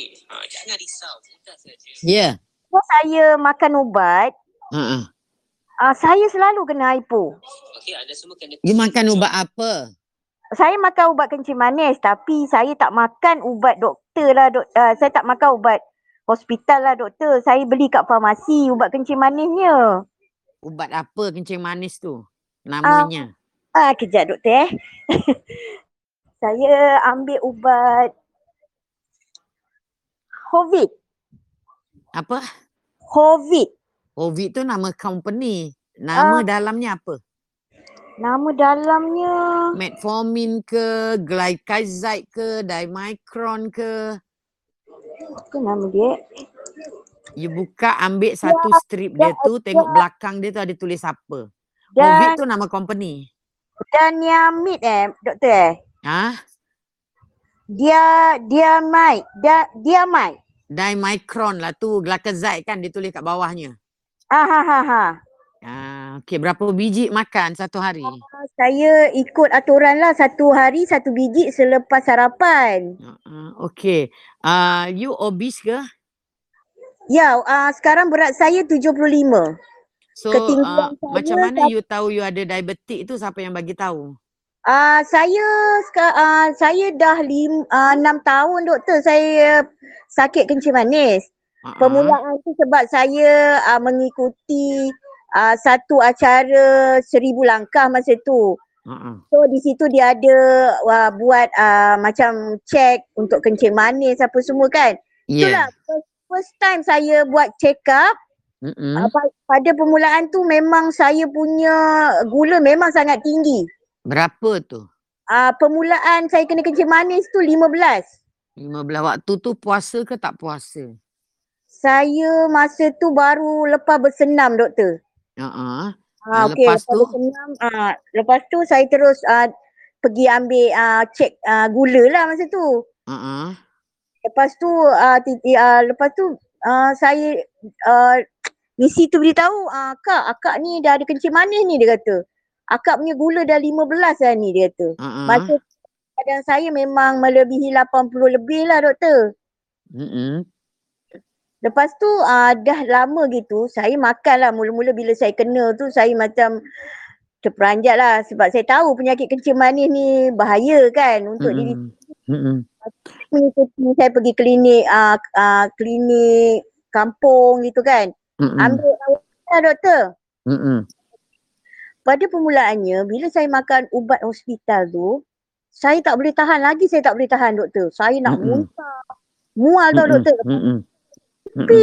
Ya. bila saya makan ubat, Uh-uh. ah, saya selalu kena hypo. You makan ubat apa? Saya makan ubat kencing manis tapi saya tak makan ubat doktor lah. Dok, uh, saya tak makan ubat hospital lah doktor. Saya beli kat farmasi ubat kencing manisnya. Ubat apa kencing manis tu? Namanya. Ah, kejap doktor eh. saya ambil ubat COVID. Apa? COVID. Covid tu nama company. Nama Ah. dalamnya apa? Nama dalamnya Metformin ke, glycazide ke, dimicron ke? Apa nama dia? You buka ambil satu strip dia tu, tengok belakang dia tu ada tulis apa. Dan Covid tu nama company. dan Niamid eh doktor eh. Ha? Dia dia mai, dia dia mai. Dimicron lah tu, glycazide kan dia tulis kat bawahnya. Ah ha ha ha. Ah, okey, berapa biji makan satu hari? Saya ikut aturan lah satu hari satu biji selepas sarapan. Uh, okey. Ah, you obese ke? Ya, uh, sekarang berat saya 75. So, Ketinggian uh, saya macam mana you tahu you ada diabetik tu siapa yang bagi tahu? Uh, saya uh, saya dah lim, uh, 6 tahun doktor saya sakit kencing manis. Uh-uh. Permulaan tu sebab saya uh, mengikuti uh, satu acara seribu langkah masa tu. Uh-uh. So di situ dia ada uh, buat uh, macam check untuk kencing manis apa semua kan. Ya. Itulah first, first time saya buat check up. Mm-mm. Uh, pa- pada permulaan tu memang saya punya gula memang sangat tinggi. Berapa tu? Uh, permulaan saya kena kencing manis tu 15. 15 waktu tu puasa ke tak puasa? Saya masa tu baru lepas bersenam doktor. Uh-uh. Ah, Ah, okey, lepas lepas tu? bersenam, ah, lepas tu saya terus ah, pergi ambil ah, cek ah, gula lah masa tu. Uh-uh. Lepas tu ah, titi, ah, lepas tu ah, saya ah, misi tu beritahu, ah, kak, akak ni dah ada kencing manis ni dia kata. Akak punya gula dah 15 dah ni dia kata. Uh-uh. Masa badan saya memang melebihi 80 lebih lah doktor. Mm-mm. Lepas tu uh, dah lama gitu saya makan lah mula-mula bila saya kena tu saya macam terperanjat lah sebab saya tahu penyakit kencing manis ni bahaya kan untuk diri Mm-mm. Mm-mm. mengikuti saya pergi klinik uh, uh, klinik kampung gitu kan Mm-mm. ambil rawatan doktor Mm-mm. pada permulaannya bila saya makan ubat hospital tu saya tak boleh tahan lagi saya tak boleh tahan doktor saya nak Mm-mm. muntah mual tau Mm-mm. doktor Mm-mm. Mm-mm. tapi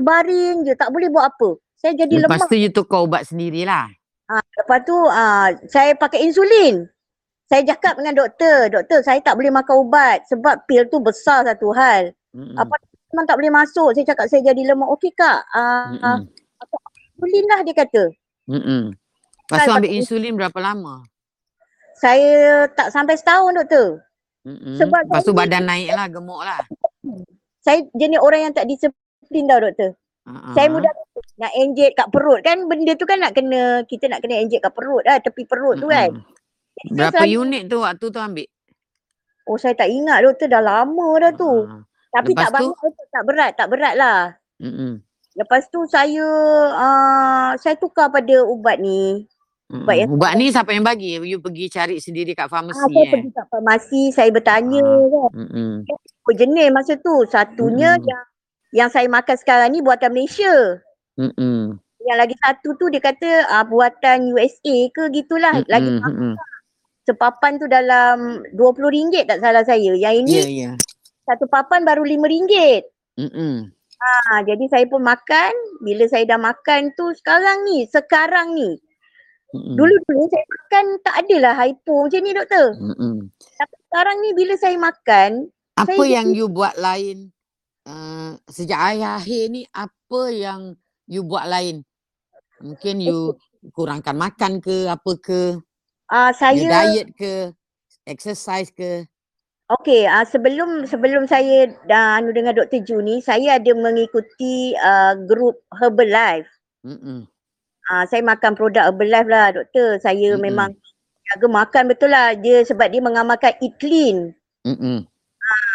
baring je tak boleh buat apa saya jadi lemah Lepas tu you tukar ubat sendirilah. Ah, lepas tu ah, saya pakai insulin. Saya cakap dengan doktor, doktor saya tak boleh makan ubat sebab pil tu besar satu hal. Mm-mm. Apa memang tak boleh masuk. Saya cakap saya jadi lemah. Okey kak, ah, Mm-mm. insulin lah dia kata. Mm-mm. Lepas tu ambil insulin berapa lama? Saya tak sampai setahun doktor. Mm-mm. Sebab Lepas tu badan naik lah, gemuk lah. Saya jenis orang yang tak disiplin tau doktor. Uh-uh. Saya mudah nak enjet kat perut kan benda tu kan nak kena kita nak kena enjet kat perut lah tepi perut tu kan. Jadi Berapa selalu- unit tu waktu tu ambil? Oh saya tak ingat doktor dah lama dah tu. Uh-uh. Tapi Lepas tak banyak tak berat, tak berat lah. Mm-mm. Lepas tu saya uh, saya tukar pada ubat ni. Ubat yang Ubat ni siapa yang bagi? You pergi cari sendiri kat Ah, farmasi saya eh? pergi kat farmasi, saya bertanya Ah. kan. Mm-mm. Apa jenis masa tu? Satunya Mm-mm. yang yang saya makan sekarang ni buatan Malaysia. Mm-mm. Yang lagi satu tu dia kata uh, buatan USA ke gitulah. Mm-mm. Lagi Mm-mm. sepapan tu dalam RM20 tak salah saya. Yang ini Ya, ya. satu papan baru RM5. Mm-mm. Ha, jadi saya pun makan. Bila saya dah makan tu sekarang ni, sekarang ni. Mm-mm. Dulu-dulu saya makan tak adalah hypo macam ni doktor. Mm-mm. Tapi sekarang ni bila saya makan, Apa Saya yang you buat lain uh, sejak akhir-akhir ni apa yang you buat lain? Mungkin you kurangkan makan ke apa ke? uh, You saya diet ke? Exercise ke? okey uh, sebelum sebelum saya dah anu dengan Dr. Ju ni, saya ada mengikuti uh, grup Herbalife. Mm-mm. Uh, saya makan produk Herbalife lah doktor. Saya Mm-mm. memang jaga makan betul lah dia sebab dia mengamalkan eat clean. Mm-mm.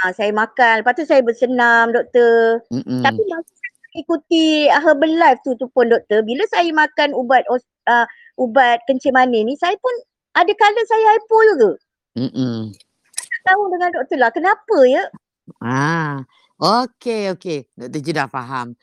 Uh, saya makan, lepas tu saya bersenam doktor. Mm-mm. Tapi masa saya ikuti Herbalife tu tu pun doktor, bila saya makan ubat uh, ubat kencing manis ni, saya pun ada kala saya hypo juga. Mm-mm. Tak tahu dengan doktor lah, kenapa ya? Ah, okey okey. Dr. Ju dah faham.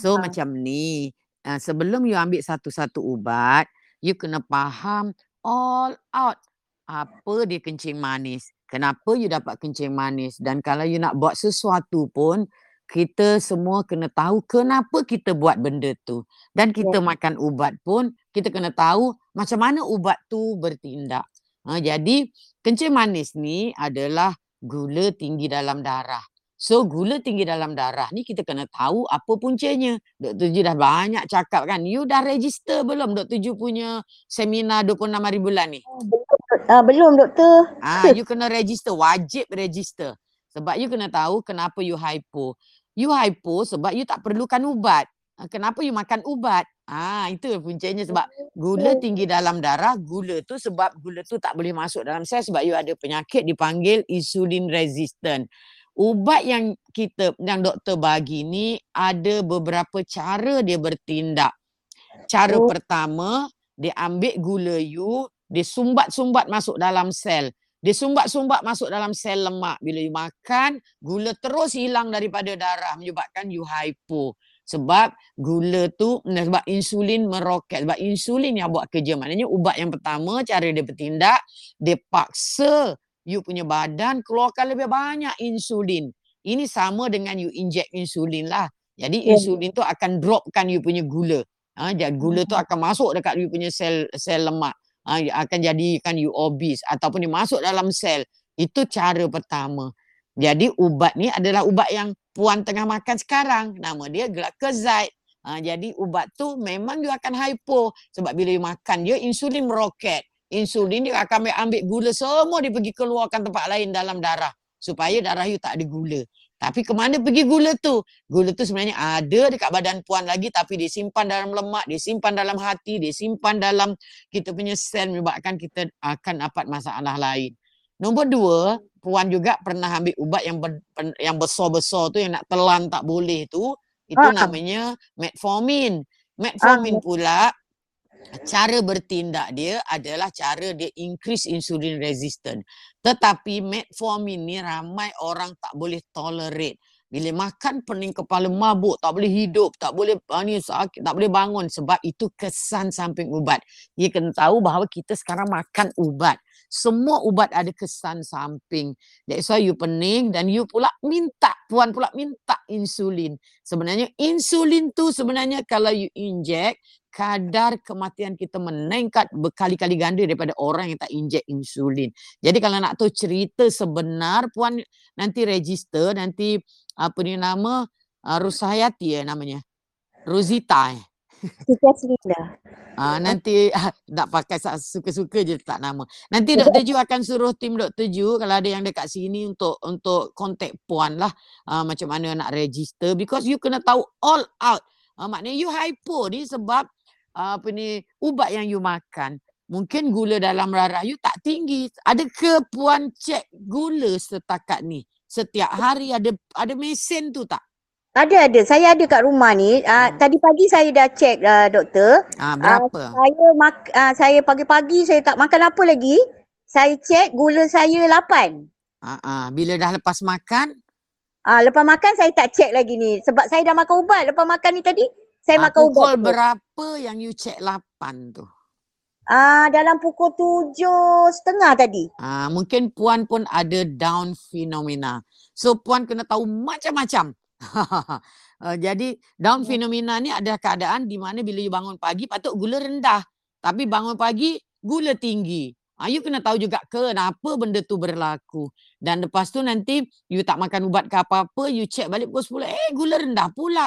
So Ah. macam ni, uh, sebelum you ambil satu-satu ubat, you kena faham all out apa dia kencing manis. Kenapa you dapat kencing manis dan kalau you nak buat sesuatu pun kita semua kena tahu kenapa kita buat benda tu. Dan kita Ya. makan ubat pun kita kena tahu macam mana ubat tu bertindak. Ha, jadi kencing manis ni adalah gula tinggi dalam darah. So gula tinggi dalam darah ni kita kena tahu apa puncanya. Dr. Ju dah banyak cakap kan. You dah register belum Dr. Ju punya seminar 26 hari bulan ni? Uh, belum doktor. Ah, you kena register, wajib register. Sebab you kena tahu kenapa you hypo. You hypo sebab you tak perlukan ubat. ah, kenapa you makan ubat? Ah itu puncanya sebab gula tinggi dalam darah, gula tu sebab gula tu tak boleh masuk dalam sel sebab you ada penyakit dipanggil insulin resistant. Ubat yang kita yang doktor bagi ni ada beberapa cara dia bertindak. Cara Oh. pertama, dia ambil gula you, dia sumbat-sumbat masuk dalam sel. Dia sumbat-sumbat masuk dalam sel lemak. Bila you makan, gula terus hilang daripada darah menyebabkan you hypo. Sebab gula tu, sebab insulin meroket. Sebab insulin yang buat kerja. Maknanya ubat yang pertama, cara dia bertindak, dia paksa you punya badan keluarkan lebih banyak insulin. Ini sama dengan you inject insulin lah. Jadi Ya. insulin tu akan dropkan you punya gula. Ha, jadi gula tu akan masuk dekat you punya sel sel lemak. Ha, akan jadikan you obese ataupun dia masuk dalam sel. Itu cara pertama. Jadi ubat ni adalah ubat yang puan tengah makan sekarang. Nama dia glycoside. Ha, jadi ubat tu memang you akan hypo. Sebab bila you makan dia insulin meroket. Insulin dia akan ambil, gula semua dia pergi keluarkan tempat lain dalam darah. Supaya darah you tak ada gula. Tapi ke mana pergi gula tu? Gula tu sebenarnya ada dekat badan puan lagi tapi dia simpan dalam lemak, dia simpan dalam hati, dia simpan dalam kita punya sel menyebabkan kita akan dapat masalah lain. Nombor dua, puan juga pernah ambil ubat yang ber, yang besar-besar tu yang nak telan tak boleh tu. Itu Ah. namanya metformin. Metformin pula cara bertindak dia adalah cara dia increase insulin resistant. Tetapi metformin ni ramai orang tak boleh tolerate. Bila makan pening kepala mabuk, tak boleh hidup, tak boleh ah, ni sakit, tak boleh bangun sebab itu kesan samping ubat. Dia kena tahu bahawa kita sekarang makan ubat. Semua ubat ada kesan samping. That's why you pening dan you pula minta, puan pula minta insulin. Sebenarnya insulin tu sebenarnya kalau you inject, kadar kematian kita meningkat berkali-kali ganda daripada orang yang tak inject insulin. Jadi kalau nak tahu cerita sebenar, puan nanti register, nanti apa ni nama, uh, Rusahayati ya namanya. Rosita eh. Kita Serinda. Ah nanti nak pakai suka-suka je tak nama. Nanti Dr. Ju akan suruh tim Dr. Ju kalau ada yang dekat sini untuk untuk kontak puan lah ah, macam mana nak register because you kena tahu all out. Ah, maknanya you hypo ni sebab ah, apa ni ubat yang you makan. Mungkin gula dalam darah you tak tinggi. Ada ke puan cek gula setakat ni? Setiap hari ada ada mesin tu tak? Ada ada. Saya ada kat rumah ni. Uh, Hmm. tadi pagi saya dah check uh, doktor. Ah berapa? Saya mak uh, saya pagi-pagi saya tak makan apa lagi. Saya check gula saya 8. Ah, ah bila dah lepas makan Ah lepas makan saya tak check lagi ni sebab saya dah makan ubat lepas makan ni tadi. Saya ah, makan ubat. pukul tu. berapa yang you cek 8 tu? Ah dalam pukul tujuh setengah tadi. Ah, mungkin puan pun ada down phenomena. So puan kena tahu macam-macam. Ah, jadi down Hmm. phenomena ni ada keadaan di mana bila you bangun pagi patut gula rendah. Tapi bangun pagi gula tinggi. Ah, you kena tahu juga kenapa benda tu berlaku. Dan lepas tu nanti you tak makan ubat ke apa-apa, you check balik pukul 10, eh gula rendah pula.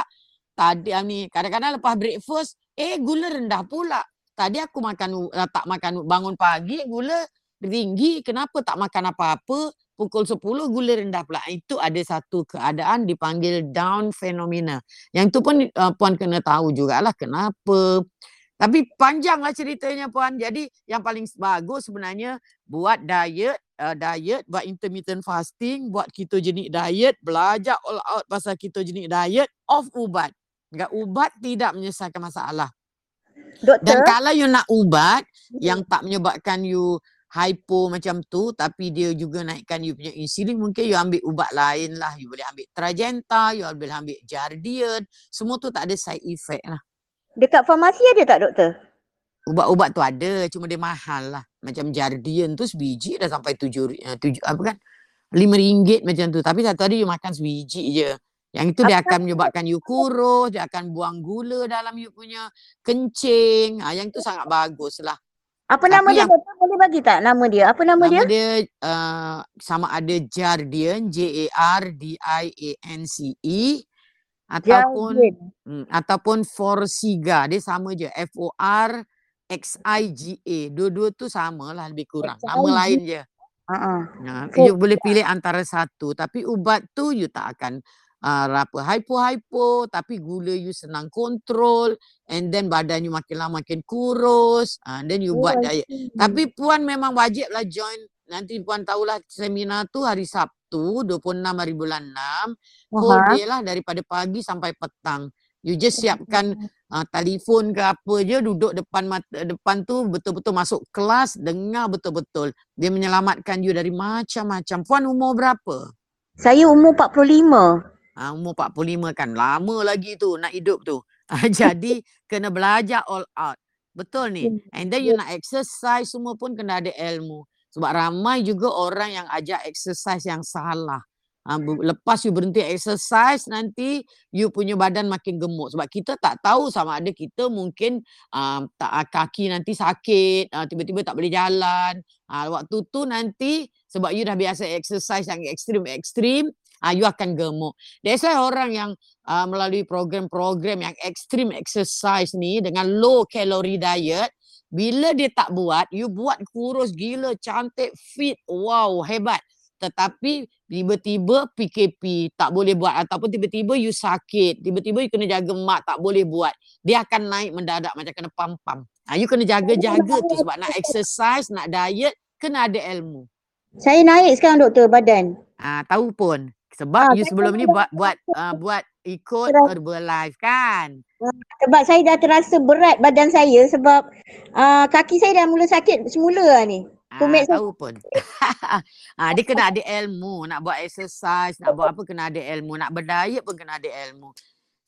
Tadi ah, ni kadang-kadang lepas breakfast, eh gula rendah pula. Tadi aku makan ah, tak makan bangun pagi gula tinggi, kenapa tak makan apa-apa? Pukul 10 gula rendah pula. Itu ada satu keadaan dipanggil down phenomena. Yang tu pun uh, puan kena tahu jugalah kenapa. Tapi panjanglah ceritanya puan. Jadi yang paling bagus sebenarnya buat diet, uh, diet, buat intermittent fasting, buat ketogenic diet, belajar all out pasal ketogenic diet, off ubat. Enggak ubat tidak menyelesaikan masalah. Dan Doktor, kalau you nak ubat yang tak menyebabkan you hypo macam tu tapi dia juga naikkan you punya insulin mungkin you ambil ubat lain lah. You boleh ambil Trajenta, you boleh ambil Jardian. Semua tu tak ada side effect lah. dekat farmasi ada tak doktor? Ubat-ubat tu ada cuma dia mahal lah. Macam Jardian tu sebiji dah sampai tujuh, eh, tujuh apa kan? Lima ringgit macam tu. Tapi satu hari you makan sebiji je. Yang itu dia akan menyebabkan you kurus, dia akan buang gula dalam you punya kencing. Ha, yang itu sangat bagus lah. Apa nama Tapi dia yang- doktor? Boleh bagi tak nama dia? Apa nama, dia? Nama dia uh, sama ada Jardian, J-A-R-D-I-A-N-C-E ataupun hmm, ataupun Forxiga. Dia sama je F O R X I G A. Dua-dua tu sama lah lebih kurang. Nama XIG. lain je. Uh-uh. Nah, So, you boleh pilih antara satu tapi ubat tu you tak akan uh, apa hypo-hypo tapi gula you senang kontrol and then badan you makin lama makin kurus uh, then you Oh, buat diet. Tapi puan memang wajib lah join nanti puan tahulah seminar tu hari Sabtu 26 hari bulan 6 whole Aha. day lah daripada pagi sampai petang. You just siapkan uh, telefon ke apa je duduk depan mata, depan tu betul-betul masuk kelas dengar betul-betul. Dia menyelamatkan you dari macam-macam. Puan umur berapa? Saya umur 45. Ah, umur 45 kan lama lagi tu nak hidup tu. Ah, Jadi kena belajar all out. Betul ni. And then you nak exercise semua pun kena ada ilmu. Sebab ramai juga orang yang ajak exercise yang salah. Ha, lepas you berhenti exercise nanti you punya badan makin gemuk sebab kita tak tahu sama ada kita mungkin tak kaki nanti sakit uh, tiba-tiba tak boleh jalan uh, waktu tu nanti sebab you dah biasa exercise yang ekstrim-ekstrim uh, you akan gemuk. That's why orang yang uh, melalui program-program yang ekstrim exercise ni dengan low calorie diet bila dia tak buat you buat kurus gila cantik fit wow hebat. Tetapi tiba-tiba PKP tak boleh buat ataupun tiba-tiba you sakit tiba-tiba you kena jaga mak tak boleh buat dia akan naik mendadak macam kena pam-pam. Ha, you kena jaga-jaga tu sebab nak exercise nak diet kena ada ilmu. Saya naik sekarang doktor badan. ah tahu pun sebab Ah, you sebelum ni tahu buat buat uh, buat ikut. Herbalife kan Sebab saya dah terasa berat badan saya sebab uh, kaki saya dah mula sakit semula lah ni. Ah, Tumit saya- tahu pun. ah, dia kena ada ilmu. Nak buat exercise, nak buat apa kena ada ilmu. Nak berdiet pun kena ada ilmu.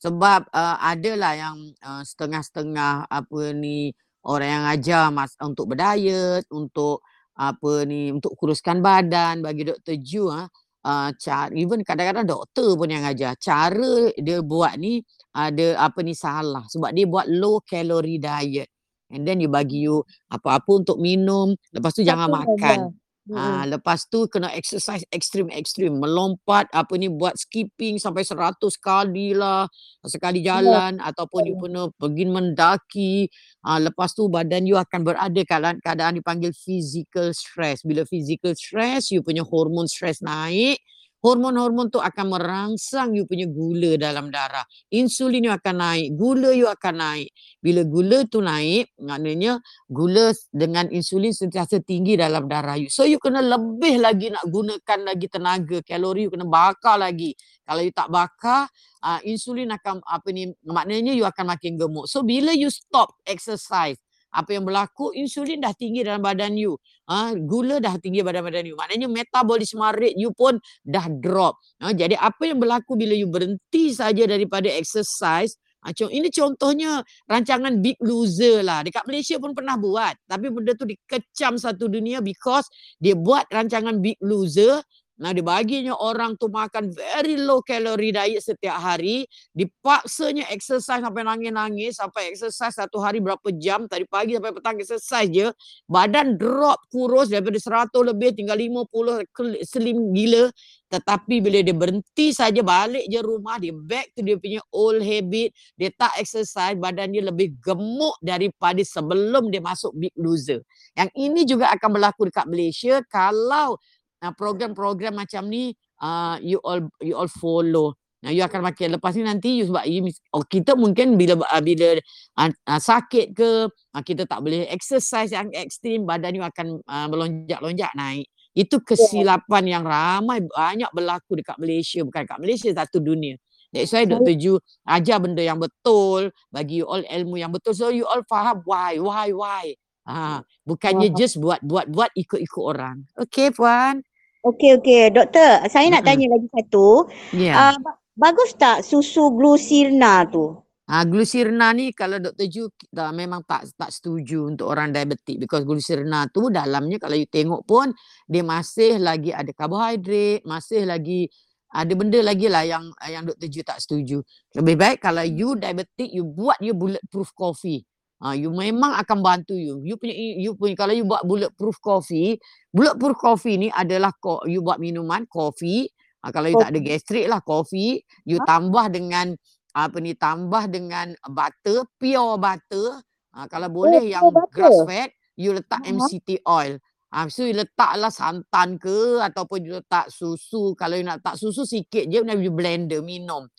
Sebab uh, adalah yang uh, setengah-setengah apa ni orang yang ajar mas untuk berdiet, untuk apa ni untuk kuruskan badan bagi Dr. Ju ah uh, cara even kadang-kadang doktor pun yang ajar cara dia buat ni ada apa ni salah. Sebab dia buat low calorie diet. And then you bagi you apa-apa untuk minum. Lepas tu jangan makan saja. Ah, lepas tu kena exercise ekstrim-ekstrim. Melompat apa ni buat skipping sampai 100 kali lah. Sekali jalan ataupun you kena pergi mendaki. Ah, lepas tu badan you akan berada keadaan, keadaan dipanggil physical stress. Bila physical stress, you punya hormon stress naik. Hormon-hormon tu akan merangsang you punya gula dalam darah. Insulin you akan naik. Gula you akan naik. Bila gula tu naik, maknanya gula dengan insulin sentiasa tinggi dalam darah you. So you kena lebih lagi nak gunakan lagi tenaga, kalori you kena bakar lagi. Kalau you tak bakar, uh, insulin akan apa ni maknanya you akan makin gemuk. So bila you stop exercise, apa yang berlaku insulin dah tinggi dalam badan you. Ha, gula dah tinggi badan badan you. Maknanya metabolisme rate you pun dah drop. Ha, jadi apa yang berlaku bila you berhenti saja daripada exercise, ha, ini contohnya rancangan Big Loser lah. Dekat Malaysia pun pernah buat. Tapi benda tu dikecam satu dunia because dia buat rancangan Big Loser. Nah, dia baginya orang tu makan very low calorie diet setiap hari. Dipaksanya exercise sampai nangis-nangis. Sampai exercise satu hari berapa jam. Tadi pagi sampai petang exercise je. Badan drop kurus daripada 100 lebih tinggal 50 kel- slim gila. Tetapi bila dia berhenti saja balik je rumah. Dia back to dia punya old habit dia tak exercise, badan dia lebih gemuk daripada sebelum dia masuk Big Loser. Yang ini juga akan berlaku dekat Malaysia kalau uh, program-program macam ni uh, you all you all follow. Nah, you akan makin lepas ni nanti you sebab you, oh, kita mungkin bila uh, bila uh, uh, sakit ke uh, kita tak boleh exercise yang ekstrim badan you akan uh, melonjak-lonjak naik. Itu kesilapan yang ramai banyak berlaku dekat Malaysia bukan dekat Malaysia satu dunia. That's why Dr. Ju ajar benda yang betul, bagi you all ilmu yang betul. So you all faham why, why, why. Ha, bukannya just buat, buat, buat ikut-ikut orang. Okay, Puan? Okey okey doktor, saya nak tanya lagi satu. Ya. Yeah. Uh, bagus tak susu glucirna tu? Ha, glucirna ni kalau Dr. Ju dah memang tak tak setuju untuk orang diabetik because glucirna tu dalamnya kalau you tengok pun dia masih lagi ada karbohidrat, masih lagi ada benda lagi lah yang yang Dr. Ju tak setuju. Lebih baik kalau you diabetik you buat you bulletproof coffee. Ha, you memang akan bantu you. You punya you punya kalau you buat bulletproof coffee, bulletproof coffee ni adalah ko, you buat minuman kopi. Ha, kalau you tak ada gastrik lah kopi, you tambah dengan apa ni tambah dengan butter, pure butter. Ha, kalau boleh yang pure butter? grass fed, you letak Ah. MCT oil. Ah, so you letaklah santan ke ataupun you letak susu. Kalau you nak letak susu sikit je, you blender, minum.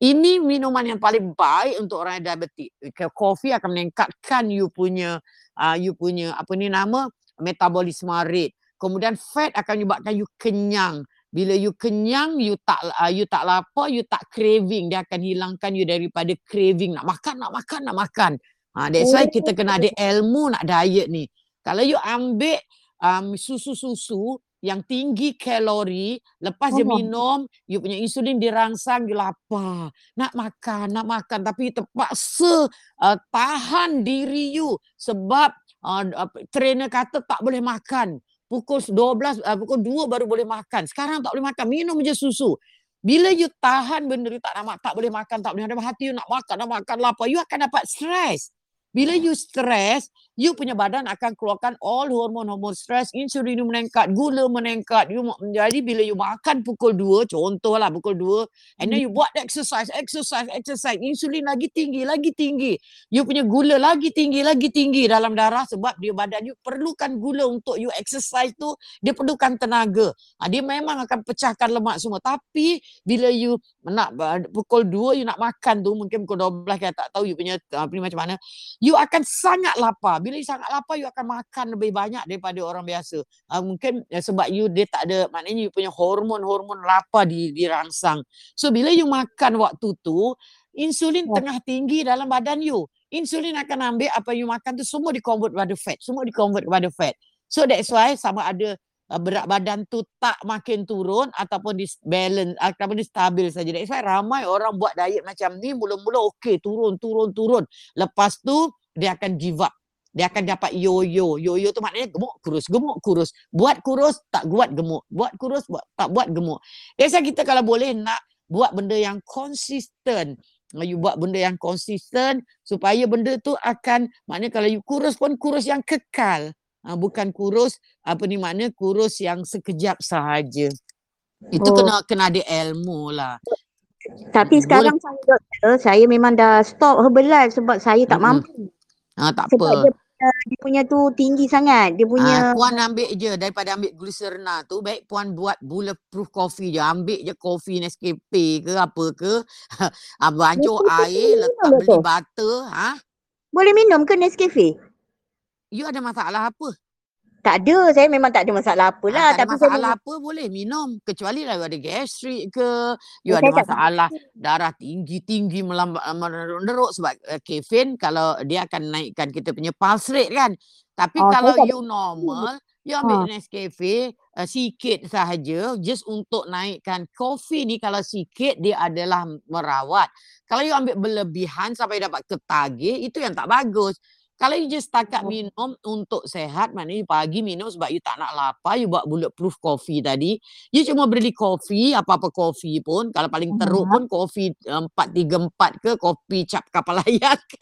Ini minuman yang paling baik untuk orang yang diabetik. Kopi akan meningkatkan you punya uh, you punya apa ni nama metabolisme rate. Kemudian fat akan menyebabkan you kenyang. Bila you kenyang, you tak uh, you tak lapar, you tak craving. Dia akan hilangkan you daripada craving nak makan, nak makan, nak makan. Ha, that's why kita kena ada ilmu nak diet ni. Kalau you ambil um, susu-susu yang tinggi kalori, lepas dia minum, you punya insulin dirangsang, you lapar. Nak makan, nak makan. Tapi terpaksa uh, tahan diri you sebab uh, trainer kata tak boleh makan. Pukul 12, uh, pukul 2 baru boleh makan. Sekarang tak boleh makan, minum je susu. Bila you tahan benda you tak nak tak boleh makan, tak boleh ada hati you nak makan, nak makan lapar, you akan dapat stres. Bila you stres, you punya badan akan keluarkan all hormon-hormon stres, insulin you meningkat, gula meningkat. You jadi bila you makan pukul 2, contohlah pukul 2, and then you buat exercise, exercise, exercise, insulin lagi tinggi, lagi tinggi. You punya gula lagi tinggi, lagi tinggi dalam darah sebab dia badan you perlukan gula untuk you exercise tu, dia perlukan tenaga. Ha, dia memang akan pecahkan lemak semua. Tapi bila you nak pukul 2 you nak makan tu, mungkin pukul 12 kita tak tahu you punya uh, ni macam mana, you akan sangat lapar. Bila you sangat lapar, you akan makan lebih banyak daripada orang biasa. Uh, mungkin uh, sebab you dia tak ada, maknanya you punya hormon-hormon lapar di, dirangsang. So bila you makan waktu tu, insulin Ya. tengah tinggi dalam badan you. Insulin akan ambil apa you makan tu semua di-convert kepada fat. Semua di-convert kepada fat. So that's why sama ada uh, berat badan tu tak makin turun ataupun di balance ataupun di stabil saja. That's why ramai orang buat diet macam ni mula-mula okey turun turun turun. Lepas tu dia akan give up. Dia akan dapat yo-yo. Yo-yo tu maknanya gemuk kurus, gemuk kurus. Buat kurus tak buat gemuk. Buat kurus buat tak buat gemuk. Why kita kalau boleh nak buat benda yang konsisten. You buat benda yang konsisten supaya benda tu akan maknanya kalau you kurus pun kurus yang kekal. Uh, bukan kurus apa ni makna kurus yang sekejap sahaja. Itu Oh. kena kena ada ilmu lah. Tapi Boleh. sekarang saya doktor, saya memang dah stop Herbalife sebab saya tak Mm-mm. mampu. Ha, tak Sebab apa. dia dia punya tu tinggi sangat. Dia punya puan ambil je daripada ambil glycerina tu baik puan buat bulletproof coffee je ambil je kopi Nescafe ke apa ke bancuh Nescafe air letak beli tu? butter ha boleh minum ke Nescafe? you ada masalah apa Tak ada, saya memang tak ada masalah ah, apalah. tak ada Tapi saya masalah apa boleh minum kecuali lah you ada gastrik ke you Ya, ada saya tak masalah darah tinggi-tinggi melambat meneruk sebab uh, kafein kalau dia akan naikkan kita punya pulse rate kan tapi Oh, saya kalau tak you normal you ambil Nescafe uh, sikit sahaja just untuk naikkan kopi ni kalau sikit dia adalah merawat. Kalau you ambil berlebihan sampai dapat ketagih itu yang tak bagus. Kalau you just setakat Oh. minum untuk sehat, maknanya you pagi minum sebab you tak nak lapar, you buat bulletproof coffee tadi. You cuma beli kopi, apa-apa kopi pun. Kalau paling teruk Ya. pun kopi uh, 434 ke, kopi cap kapal layar ke.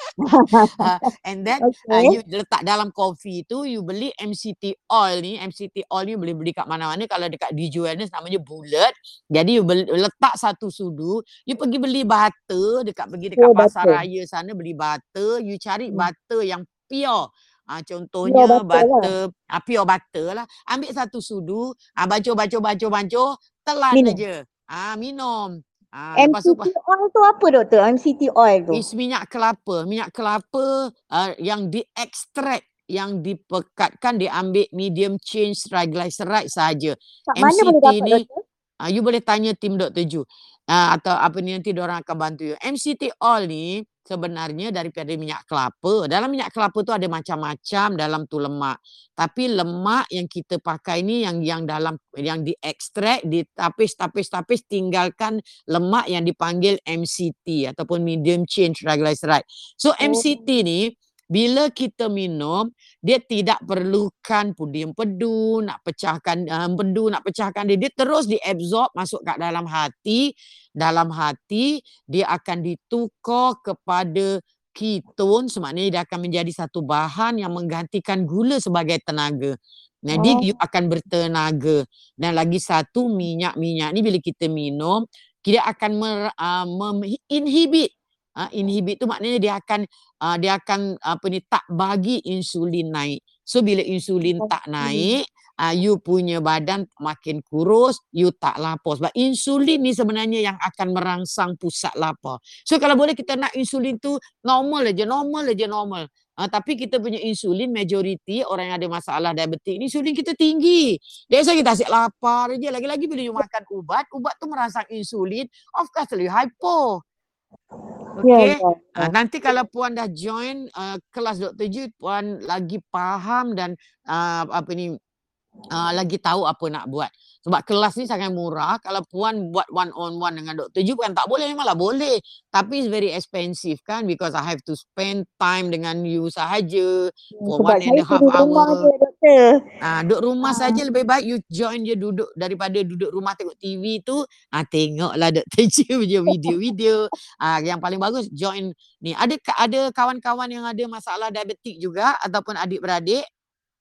Uh, and then uh, Okey. you letak dalam kopi tu you beli MCT oil ni MCT oil ni boleh beli kat mana-mana kalau dekat DJ Wellness namanya bulat jadi you beli, letak satu sudu you pergi beli butter dekat pergi dekat Pure pasar butter. raya sana beli butter you cari Hmm. butter yang pure Ah, contohnya butter lah. butter, ah, pure butter lah. Ambil satu sudu, ah, bancuh-bancuh-bancuh-bancuh, telan Minum. aja. Ah, minum. Lepas tu MCT oil tu apa doktor? MCT oil tu. Is minyak kelapa. Minyak kelapa uh, yang diekstrak yang dipekatkan diambil medium chain triglyceride saja. Kat mana boleh MCT dapat ni doktor? uh, you boleh tanya tim Dr. Ju. Uh, atau apa ni nanti orang akan bantu you. MCT oil ni sebenarnya daripada minyak kelapa. Dalam minyak kelapa tu ada macam-macam dalam tu lemak. Tapi lemak yang kita pakai ni yang yang dalam yang diekstrak, ditapis-tapis-tapis tinggalkan lemak yang dipanggil MCT ataupun medium chain triglyceride. So Oh. MCT ni bila kita minum dia tidak perlukan pudi empedu nak pecahkan empedu nak pecahkan dia. Dia terus diabsorb masuk kat dalam hati. Dalam hati dia akan ditukar kepada ketone. Semaknanya dia akan menjadi satu bahan yang menggantikan gula sebagai tenaga. Jadi Oh. you akan bertenaga. Dan lagi satu minyak-minyak ni bila kita minum dia akan mer, uh, inhibit uh, inhibit tu maknanya dia akan uh, dia akan apa ni tak bagi insulin naik. So bila insulin tak Okey. naik, uh, you punya badan makin kurus, you tak lapar. Sebab insulin ni sebenarnya yang akan merangsang pusat lapar. So kalau boleh kita nak insulin tu normal aja, normal aja, normal. Uh, tapi kita punya insulin majoriti orang yang ada masalah diabetik ni insulin kita tinggi. That's why kita asyik lapar aja. Lagi-lagi bila you makan ubat, ubat tu merangsang insulin, of course you hypo. Ya, Okay. ya, Uh, nanti kalau puan dah join uh, kelas Dr. Ju, puan lagi faham dan uh, apa ni uh, lagi tahu apa nak buat. Sebab kelas ni sangat murah. Kalau puan buat one on one dengan Dr. Ju bukan tak boleh memanglah boleh. Tapi it's very expensive kan because I have to spend time dengan you sahaja for Sebab one and saya a half duduk rumah hour. Doktor. Ah, duduk rumah Ah. saja lebih baik you join je duduk daripada duduk rumah tengok TV tu. Ah, tengoklah Dr. Ju punya video-video. Ah, yang paling bagus join ni. Ada ada kawan-kawan yang ada masalah diabetik juga ataupun adik-beradik?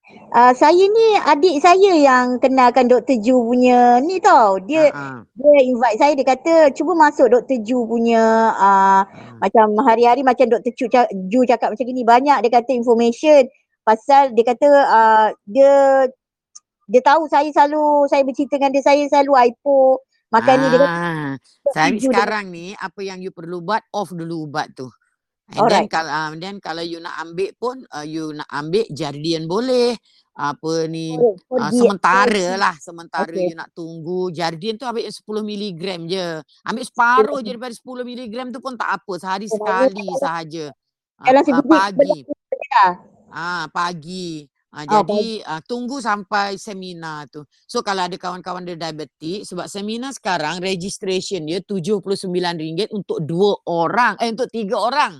Uh, saya ni adik saya yang kenalkan Dr. Ju punya ni tau. Dia ah, dia invite saya dia kata cuba masuk Dr. Ju punya uh, ah. macam hari-hari macam Dr. Ju cakap macam gini banyak dia kata information pasal dia kata uh, dia dia tahu saya selalu saya bercerita dengan dia saya selalu hypo makan ni dia kata Ah, saya Ju dia sekarang ni apa yang you perlu buat off dulu ubat tu. And then kalau uh, then kalau you nak ambil pun uh, you nak ambil Jardian boleh. Apa ni Oh, uh, sementara lah sementara Okey. you nak tunggu Jardian tu ambil yang 10 miligram je. Ambil separuh je daripada 10 miligram tu pun tak apa sehari Oh, sekali kalau- sahaja. Ah, ah, sebiji pagi. lah. Ah pagi. Ah, Oh, jadi ah, tunggu sampai seminar tu. So kalau ada kawan-kawan dia diabetik sebab seminar sekarang registration dia RM79 untuk dua orang eh untuk tiga orang.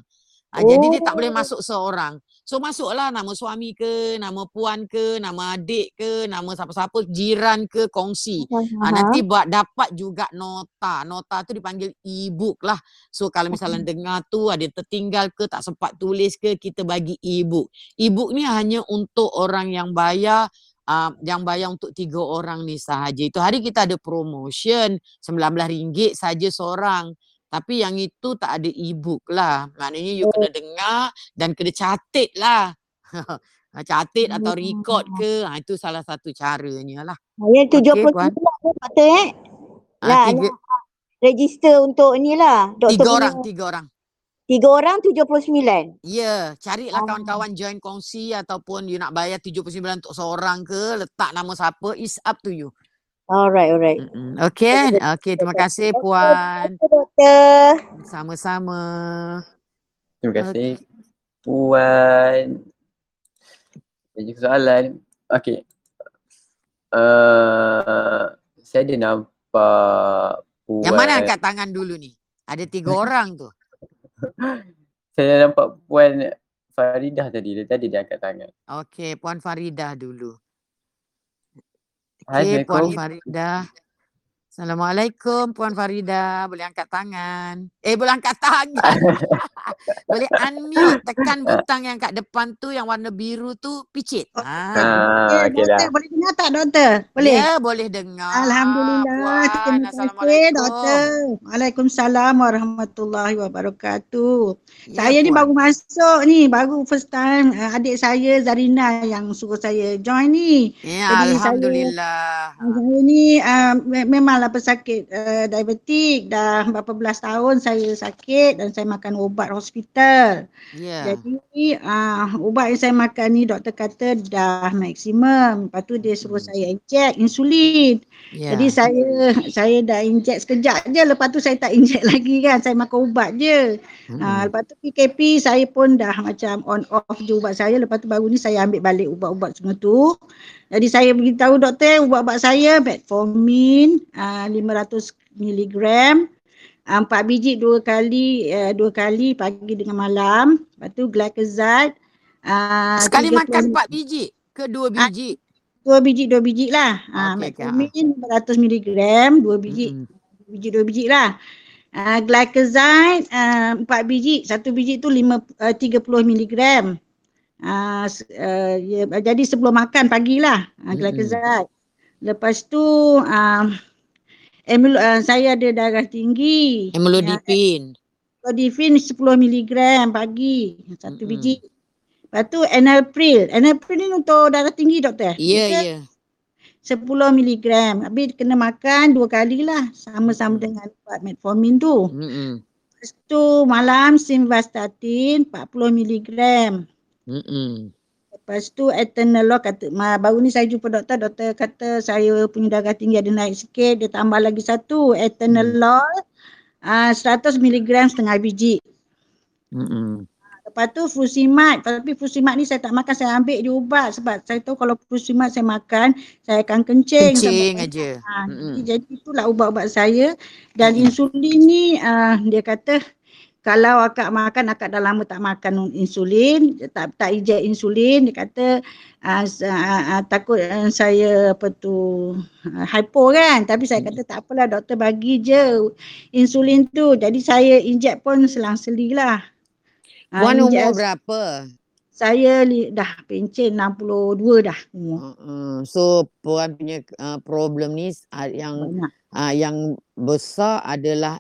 Ah, jadi dia tak boleh Oh. masuk seorang. So masuklah nama suami ke, nama puan ke, nama adik ke, nama siapa-siapa, jiran ke, kongsi. Ah, nanti buat dapat juga nota. Nota tu dipanggil e-book lah. So kalau misalnya dengar tu ada tertinggal ke, tak sempat tulis ke, kita bagi e-book. E-book ni hanya untuk orang yang bayar uh, yang bayar untuk tiga orang ni sahaja. Itu hari kita ada promotion RM19 saja seorang. Tapi yang itu tak ada e-book lah. Maknanya you kena dengar dan kena catat lah. catat atau record ke, ha, itu salah satu caranya lah. Yang tujuh puluh Puan. sembilan tu doktor eh. Ah, Lah, tiga, nak register untuk ni lah. Doktor tiga orang, tiga orang. Tiga orang tujuh puluh sembilan. Ya, carilah Ah. kawan-kawan join kongsi ataupun you nak bayar 79 untuk seorang ke, letak nama siapa, is up to you. Alright, alright. Mm-mm. Okay, okay, terima kasih Puan. Doktor. Sama-sama. Terima kasih. Puan. Ada soalan. Okey. Uh, saya ada nampak Puan. Yang mana angkat tangan dulu ni? Ada tiga orang tu. Saya nampak Puan Faridah tadi. Dia tadi dia angkat tangan. Okay, Puan Faridah dulu. Hai, Okay, Puan. Faridah. Assalamualaikum Puan Faridah. Boleh angkat tangan. Eh, boleh angkat tangan. boleh unmute. Tekan butang yang kat depan tu yang warna biru tu picit. Ah. Ah, okey dah. doktor boleh dengar tak doktor? Boleh? Ya, boleh dengar. Alhamdulillah. Puan. Terima kasih Assalamualaikum. doktor. Waalaikumsalam warahmatullahi wabarakatuh. Ya, saya ni Puan. baru masuk ni, baru first time uh, adik saya Zarina yang suruh saya join ni. Ya, Jadi saya- Alhamdulillah. Saya ni uh, me- memanglah pesakit uh, diabetik dah berapa belas tahun saya sakit dan saya makan ubat hospital. Ya. Jadi uh, ubat yang saya makan ni doktor kata dah maksimum. Lepas tu dia suruh Hmm. saya inject insulin. Ya. Jadi saya saya dah inject sekejap je lepas tu saya tak inject lagi kan. Saya makan ubat je. Mm-mm. Uh, lepas tu PKP saya pun dah macam on off je ubat saya. Lepas tu baru ni saya ambil balik ubat-ubat semua tu. Jadi saya beritahu doktor ubat-ubat saya metformin uh, 500 miligram. Uh, empat biji dua kali uh, dua kali pagi dengan malam. Lepas tu glycoside uh, Sekali 30 makan empat biji ke dua biji? dua biji dua biji lah. Uh, Okey, okey, metformin 500 miligram dua biji Mm-mm. dua biji dua biji lah. Uh, glycoside uh, empat biji, satu biji tu lima, uh, 30 miligram. Uh, uh, ya, jadi sebelum makan pagi lah uh, glycoside. Lepas tu uh, emul, uh, saya ada darah tinggi. Amlodipine. Codifin 10 miligram pagi, satu Mm-mm. biji. Lepas tu enalpril. Enalpril ni untuk darah tinggi doktor? Ya, Kita- ya. 10 miligram. Habis kena makan dua kali lah sama-sama dengan ubat metformin tu. Mm-mm. Lepas tu malam simvastatin 40 miligram. Mm-mm. Lepas tu atenolol kata, ma, baru ni saya jumpa doktor, doktor kata saya punya darah tinggi ada naik sikit, dia tambah lagi satu atenolol uh, 100 miligram setengah biji. Mm-mm. Lepas tu fusimat, tapi fusimat ni saya tak makan, saya ambil je ubat sebab saya tahu kalau fusimat saya makan, saya akan kencing. Kencing aja. Ha, Mm-mm. jadi, itulah ubat-ubat saya dan Mm-mm. insulin ni uh, dia kata kalau akak makan akak dah lama tak makan insulin tak tak ejek insulin dia kata uh, uh, uh, takut uh, saya apa tu uh, hypo kan? Tapi saya kata tak apalah doktor bagi je insulin tu. Jadi saya injek pun selang-seli lah. Ah, injek- umur berapa? saya li, dah pencen 62 dah umur. Uh-uh. So puan punya uh, problem ni uh, yang banyak. uh, yang besar adalah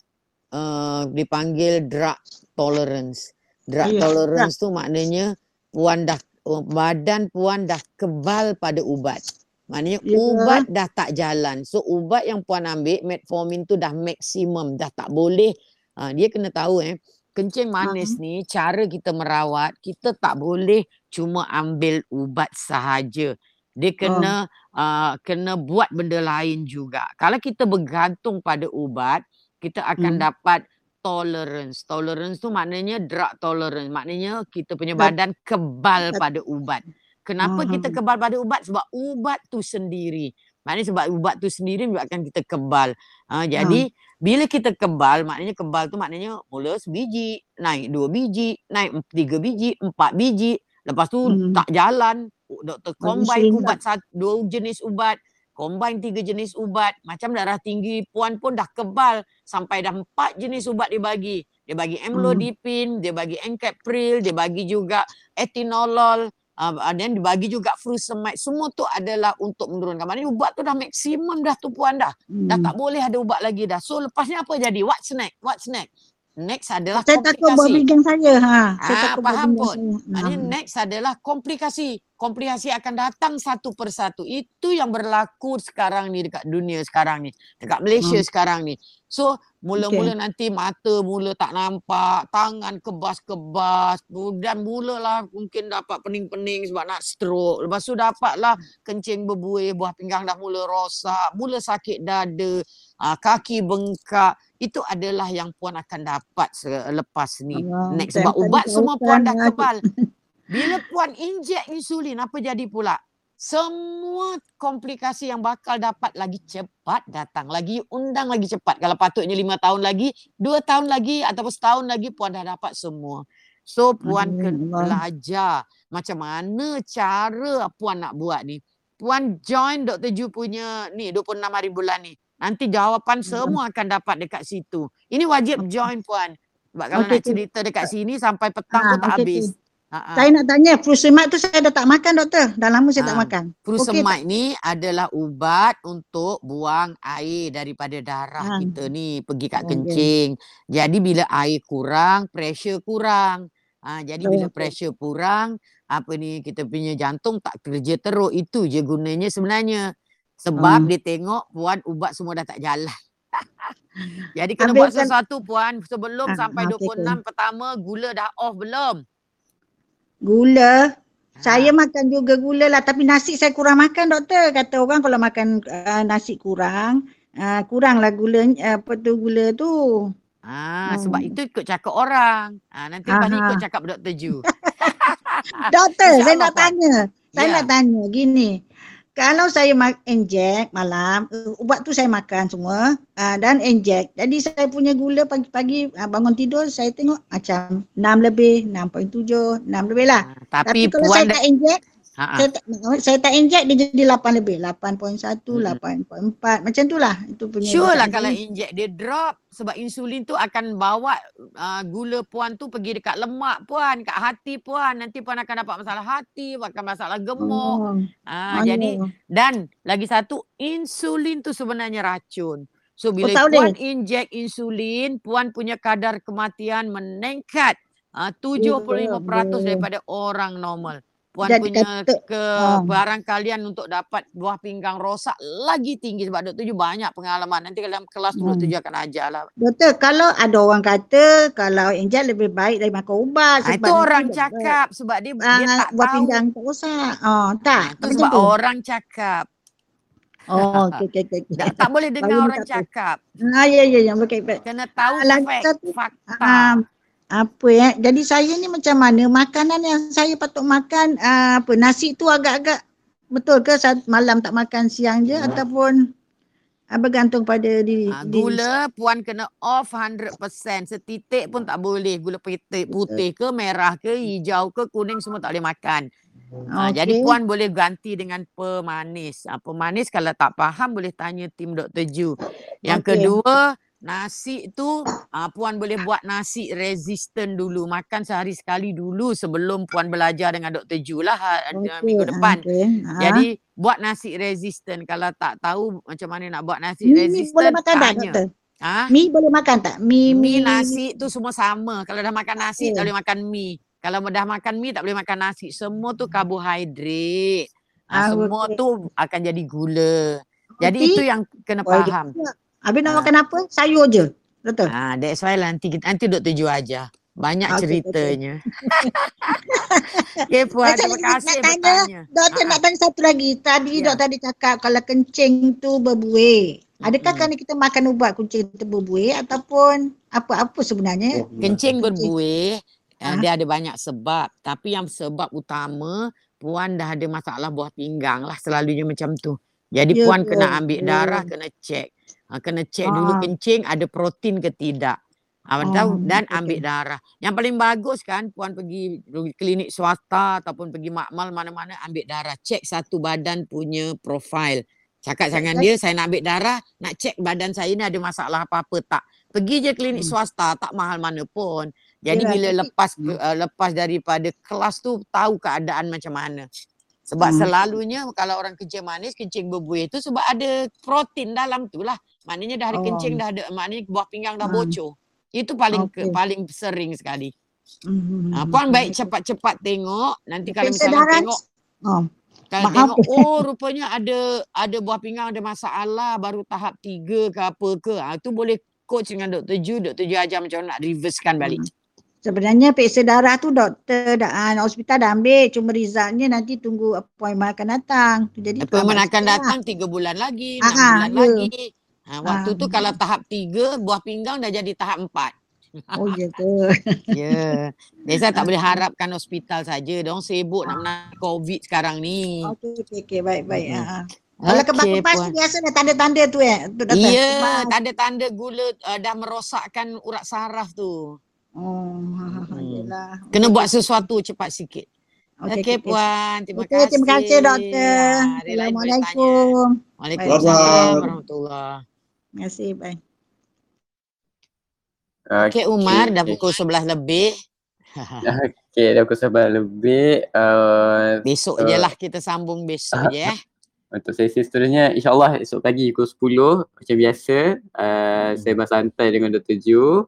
uh, dipanggil drug tolerance. Drug Ya, tolerance tu maknanya puan dah uh, badan puan dah kebal pada ubat. Maknanya Ya. ubat dah tak jalan. So ubat yang puan ambil metformin tu dah maksimum, dah tak boleh. Uh, dia kena tahu eh kencing manis ni cara kita merawat kita tak boleh cuma ambil ubat sahaja. Dia kena uh, kena buat benda lain juga. Kalau kita bergantung pada ubat, kita akan Hmm. dapat tolerance. Tolerance tu maknanya drug tolerance. Maknanya kita punya badan kebal pada ubat. Kenapa kita Mhm. kebal pada ubat? Sebab ubat tu sendiri. Maknanya sebab ubat tu sendiri menyebabkan kita kebal. Uh, jadi bila kita kebal, maknanya kebal tu maknanya mula sebiji, naik dua biji, naik tiga biji, empat biji. Lepas tu Hmm. tak jalan. Oh, Doktor combine ubat satu, dua jenis ubat. Combine tiga jenis ubat. Macam darah tinggi puan pun dah kebal. Sampai dah empat jenis ubat dia bagi. Dia bagi amlodipine, dia bagi encapril, dia bagi juga etinolol. Uh, dan dia bagi juga furosemide. Semua tu adalah untuk menurunkan. Maknanya ubat tu dah maksimum dah tu puan dah. Dah Hmm. tak boleh ada ubat lagi dah. So lepasnya apa jadi? What's next? What's next? Next adalah Saya takut buat komplikasi. pinggang saya. Ha. Saya Ah, takut faham pun. saya. Maknanya Ha. next adalah komplikasi. Komplikasi akan datang satu persatu. Itu yang berlaku sekarang ni dekat dunia sekarang ni. Dekat Malaysia Hmm. sekarang ni. So mula-mula nanti mata mula tak nampak, tangan kebas-kebas, dan mulalah mungkin dapat pening-pening sebab nak stroke. Lepas tu dapatlah kencing berbuih, buah pinggang dah mula rosak, mula sakit dada, ah, kaki bengkak. Itu adalah yang puan akan dapat selepas ni. Allah, Next sebab ubat semua puan dah ah. kebal. Bila puan injek insulin apa jadi pula? Semua komplikasi yang bakal dapat lagi cepat datang. Lagi undang lagi cepat. Kalau patutnya lima tahun lagi, dua tahun lagi ataupun setahun lagi puan dah dapat semua. So puan kena belajar macam mana cara puan nak buat ni. Puan join Dr. Ju punya ni 26 hari bulan ni. Nanti jawapan semua akan dapat dekat situ. Ini wajib join puan. Sebab kalau Okey, nak cerita dekat sini sampai petang Ah, pun tak okey, habis. okey. Ha, ha. Saya nak tanya, fusimat tu saya dah tak makan doktor. Dah lama saya tak Ah, makan. Furosemide ni adalah ubat untuk buang air daripada darah Ah. kita ni pergi kat Okey. kencing. Jadi bila air kurang, pressure kurang. Ha, jadi bila Okey. pressure kurang, apa ni kita punya jantung tak kerja teruk. Itu je gunanya sebenarnya. Sebab Ah. dia tengok puan ubat semua dah tak jalan. Jadi kena Habis buat sesuatu puan sebelum Ah, sampai ah, okey, 26 pertama gula dah off belum? Gula, Ha. saya makan juga gula lah tapi nasi saya kurang makan doktor. Kata orang kalau makan uh, nasi kurang, uh, kuranglah gula uh, apa tu gula tu. Ah, sebab Hmm. itu ikut cakap orang. Ah, nanti lepas ni Aha. ikut cakap Dr. Ju. Doktor, saya nak tanya. Saya Ya. nak tanya gini. Kalau saya mak injek malam, ubat tu saya makan semua uh, dan injek. Jadi saya punya gula pagi-pagi uh, bangun tidur saya tengok macam 6 lebih, 6.7, 6 lebih lah. Ah, Tapi, tapi, kalau puan saya tak injek, ha, ha. saya tak, saya tak injek dia jadi 8 lebih, 8.1, Mm-mm. 8.4 macam tu lah. Itu punya sure lah kalau injek dia drop sebab insulin tu akan bawa uh, gula puan tu pergi dekat lemak puan, kat hati puan. Nanti puan akan dapat masalah hati, akan masalah gemuk. Oh, Ah, jadi dan lagi satu insulin tu sebenarnya racun. So bila tak puan boleh? injek insulin, puan punya kadar kematian meningkat uh, 75% boleh. daripada orang normal. Puan Jadi punya kata ke ah. barang kalian untuk dapat buah pinggang rosak lagi tinggi sebab Dr. Ju banyak pengalaman. Nanti dalam kelas tu. Hmm. Ju akan ajar lah. Doktor, kalau ada orang kata kalau Angel lebih baik dari makan ubat Ha, sebab itu nanti orang doktor, cakap sebab dia dia ah, tak buat tahu. pinggang tak rosak. Oh, tak. Ha, itu sebab tu. orang cakap. Oh, okey okey okey. okey. Tak, tak boleh dengar orang cakap. Ah, ya ya ya, okey baik. Kena tahu Ah, lagi fact, satu fakta. ah, apa ya? Jadi saya ni macam mana makanan yang saya patut makan ah, apa nasi tu agak-agak betul ke saat malam tak makan siang je ataupun ah, bergantung pada diri Ha, diri gula puan kena off 100%. Setitik pun tak boleh. Gula putih, putih ke, merah ke, hijau ke, kuning semua tak boleh makan. Ha, Jadi Okey. puan boleh ganti dengan pemanis. Ha, pemanis kalau tak faham boleh tanya tim Dr. Ju. Yang Okey. kedua, nasi tu ha, puan boleh buat nasi resistant dulu. Makan sehari sekali dulu sebelum puan belajar dengan Dr. Ju lah ha, Okey, minggu ah, depan. okey. Ah. Jadi buat nasi resistant. Kalau tak tahu macam mana nak buat nasi mi, mi boleh resistant, makan tak tanya. doktor? Ha? Mi boleh makan tak? Mi Mi mi nasi tu semua sama. Kalau dah makan nasi tak Okey. boleh makan mi. Kalau dah makan mi tak boleh makan nasi. Semua tu karbohidrat. Ha, Ah, semua okey. tu akan jadi gula. Jadi Roti? itu yang kena Oh, faham. pula. Habis nak Ah. makan apa? Sayur je. Betul. Ha, that's why lah nanti kita, nanti Dr. Ju ajar. Banyak Okey, okey. ceritanya. okay, Puan. Saya Terima nak, kasih nak tanya, bertanya. doktor Ah, nak tanya satu lagi. Tadi Ya. doktor tadi cakap kalau kencing tu berbuih. Adakah Mm-mm. kerana kita makan ubat kencing tu berbuih ataupun apa-apa sebenarnya? Kencing berbuih, Ah. dia ada banyak sebab. Tapi yang sebab utama, Puan dah ada masalah buah pinggang lah. Selalunya macam tu. Jadi Ya Puan ke? kena ambil darah, Oh. kena cek. Uh, kena cek dulu Ah. kencing ada protein ke tidak. Uh, Oh, tahu dan ambil darah. Yang paling bagus kan Puan pergi klinik swasta ataupun pergi makmal mana-mana ambil darah. Cek satu badan punya profil. Cakap dengan dia saya nak ambil darah, nak cek badan saya ni ada masalah apa-apa tak. Pergi je klinik Hmm. swasta tak mahal mana pun. Jadi Yalah, bila lepas uh, lepas daripada kelas tu tahu keadaan macam mana. Sebab Hmm. selalunya kalau orang kencing manis, kencing berbuih tu sebab ada protein dalam tu lah. Maknanya dah ada kencing Oh. dah ada maknanya buah pinggang dah Hmm. bocor. Itu paling ke, Okey. paling sering sekali. Hmm. Ha, puan baik cepat-cepat tengok. Nanti kalau Periksa misalnya tengok Oh, kalau Maaf. tengok oh rupanya ada ada buah pinggang ada masalah baru tahap tiga ke apa ke. Ha, tu boleh coach dengan Dr. Ju. Dr. Ju ajar macam mana nak reversekan balik. Sebenarnya periksa darah tu doktor dah ah, hospital dah ambil cuma resultnya nanti tunggu appointment akan datang. Jadi Appointment akan datang tiga bulan lagi, Ah, enam ah, bulan ya. lagi. Ha, waktu tu Ah. kalau tahap tiga, buah pinggang dah jadi tahap empat. Oh ya ke? Ya. Biasa tak boleh harapkan hospital saja. Diorang sibuk nak menang COVID sekarang ni. Okey okey okey baik baik. Ha. Kalau Okey, kebas-kebas tu Puan. biasa dah tanda-tanda tu eh. Tu. Ya, Kebas. tanda-tanda gula uh, dah merosakkan urat saraf tu. Oh, ha, ha, ha, Hmm. yelah. Kena buat sesuatu cepat sikit. Okey, okey. Puan. Terima Okey, kasih. terima kasih doktor. Tanya. Assalamualaikum. Waalaikumsalam warahmatullahi Terima kasih. Bye. Okey Umar, dah okey. pukul 11 lebih. Okey, dah pukul 11 lebih. Uh, Besok So- je lah kita sambung besok je eh. untuk sesi seterusnya, insyaAllah esok pagi pukul 10 macam biasa. Uh, saya bersantai dengan Dr. Ju.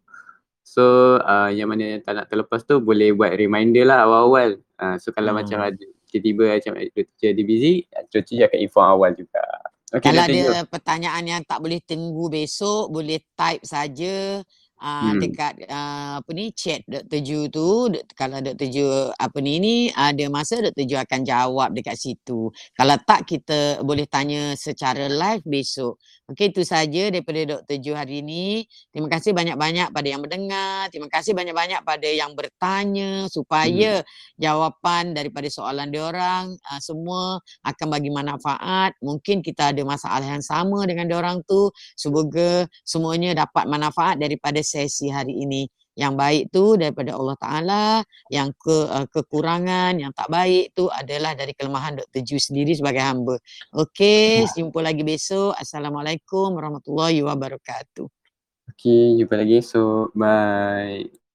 So, uh, yang mana yang tak nak terlepas tu boleh buat reminder lah awal-awal. Uh, so, kalau Hmm. macam ada tiba-tiba macam. Ju ada busy, Dr. Ju akan inform awal juga. Okay, Kalau ada pertanyaan yang tak boleh tunggu besok, boleh type saja uh, Hmm. dekat uh, apa ni chat Dr. Ju tu. Kalau Dr. Ju apa ni ni ada masa Dr. Ju akan jawab dekat situ. Kalau tak kita boleh tanya secara live besok. Okey itu saja daripada Dr. Ju hari ini. Terima kasih banyak-banyak pada yang mendengar. Terima kasih banyak-banyak pada yang bertanya supaya jawapan daripada soalan diorang uh, semua akan bagi manfaat. Mungkin kita ada masalah yang sama dengan diorang tu. Semoga semuanya dapat manfaat daripada sesi hari ini. Yang baik tu daripada Allah Ta'ala, yang ke, uh, kekurangan, yang tak baik tu adalah dari kelemahan Dr. Ju sendiri sebagai hamba. Okey, jumpa lagi besok. Assalamualaikum warahmatullahi wabarakatuh. Okay, jumpa lagi esok. Bye.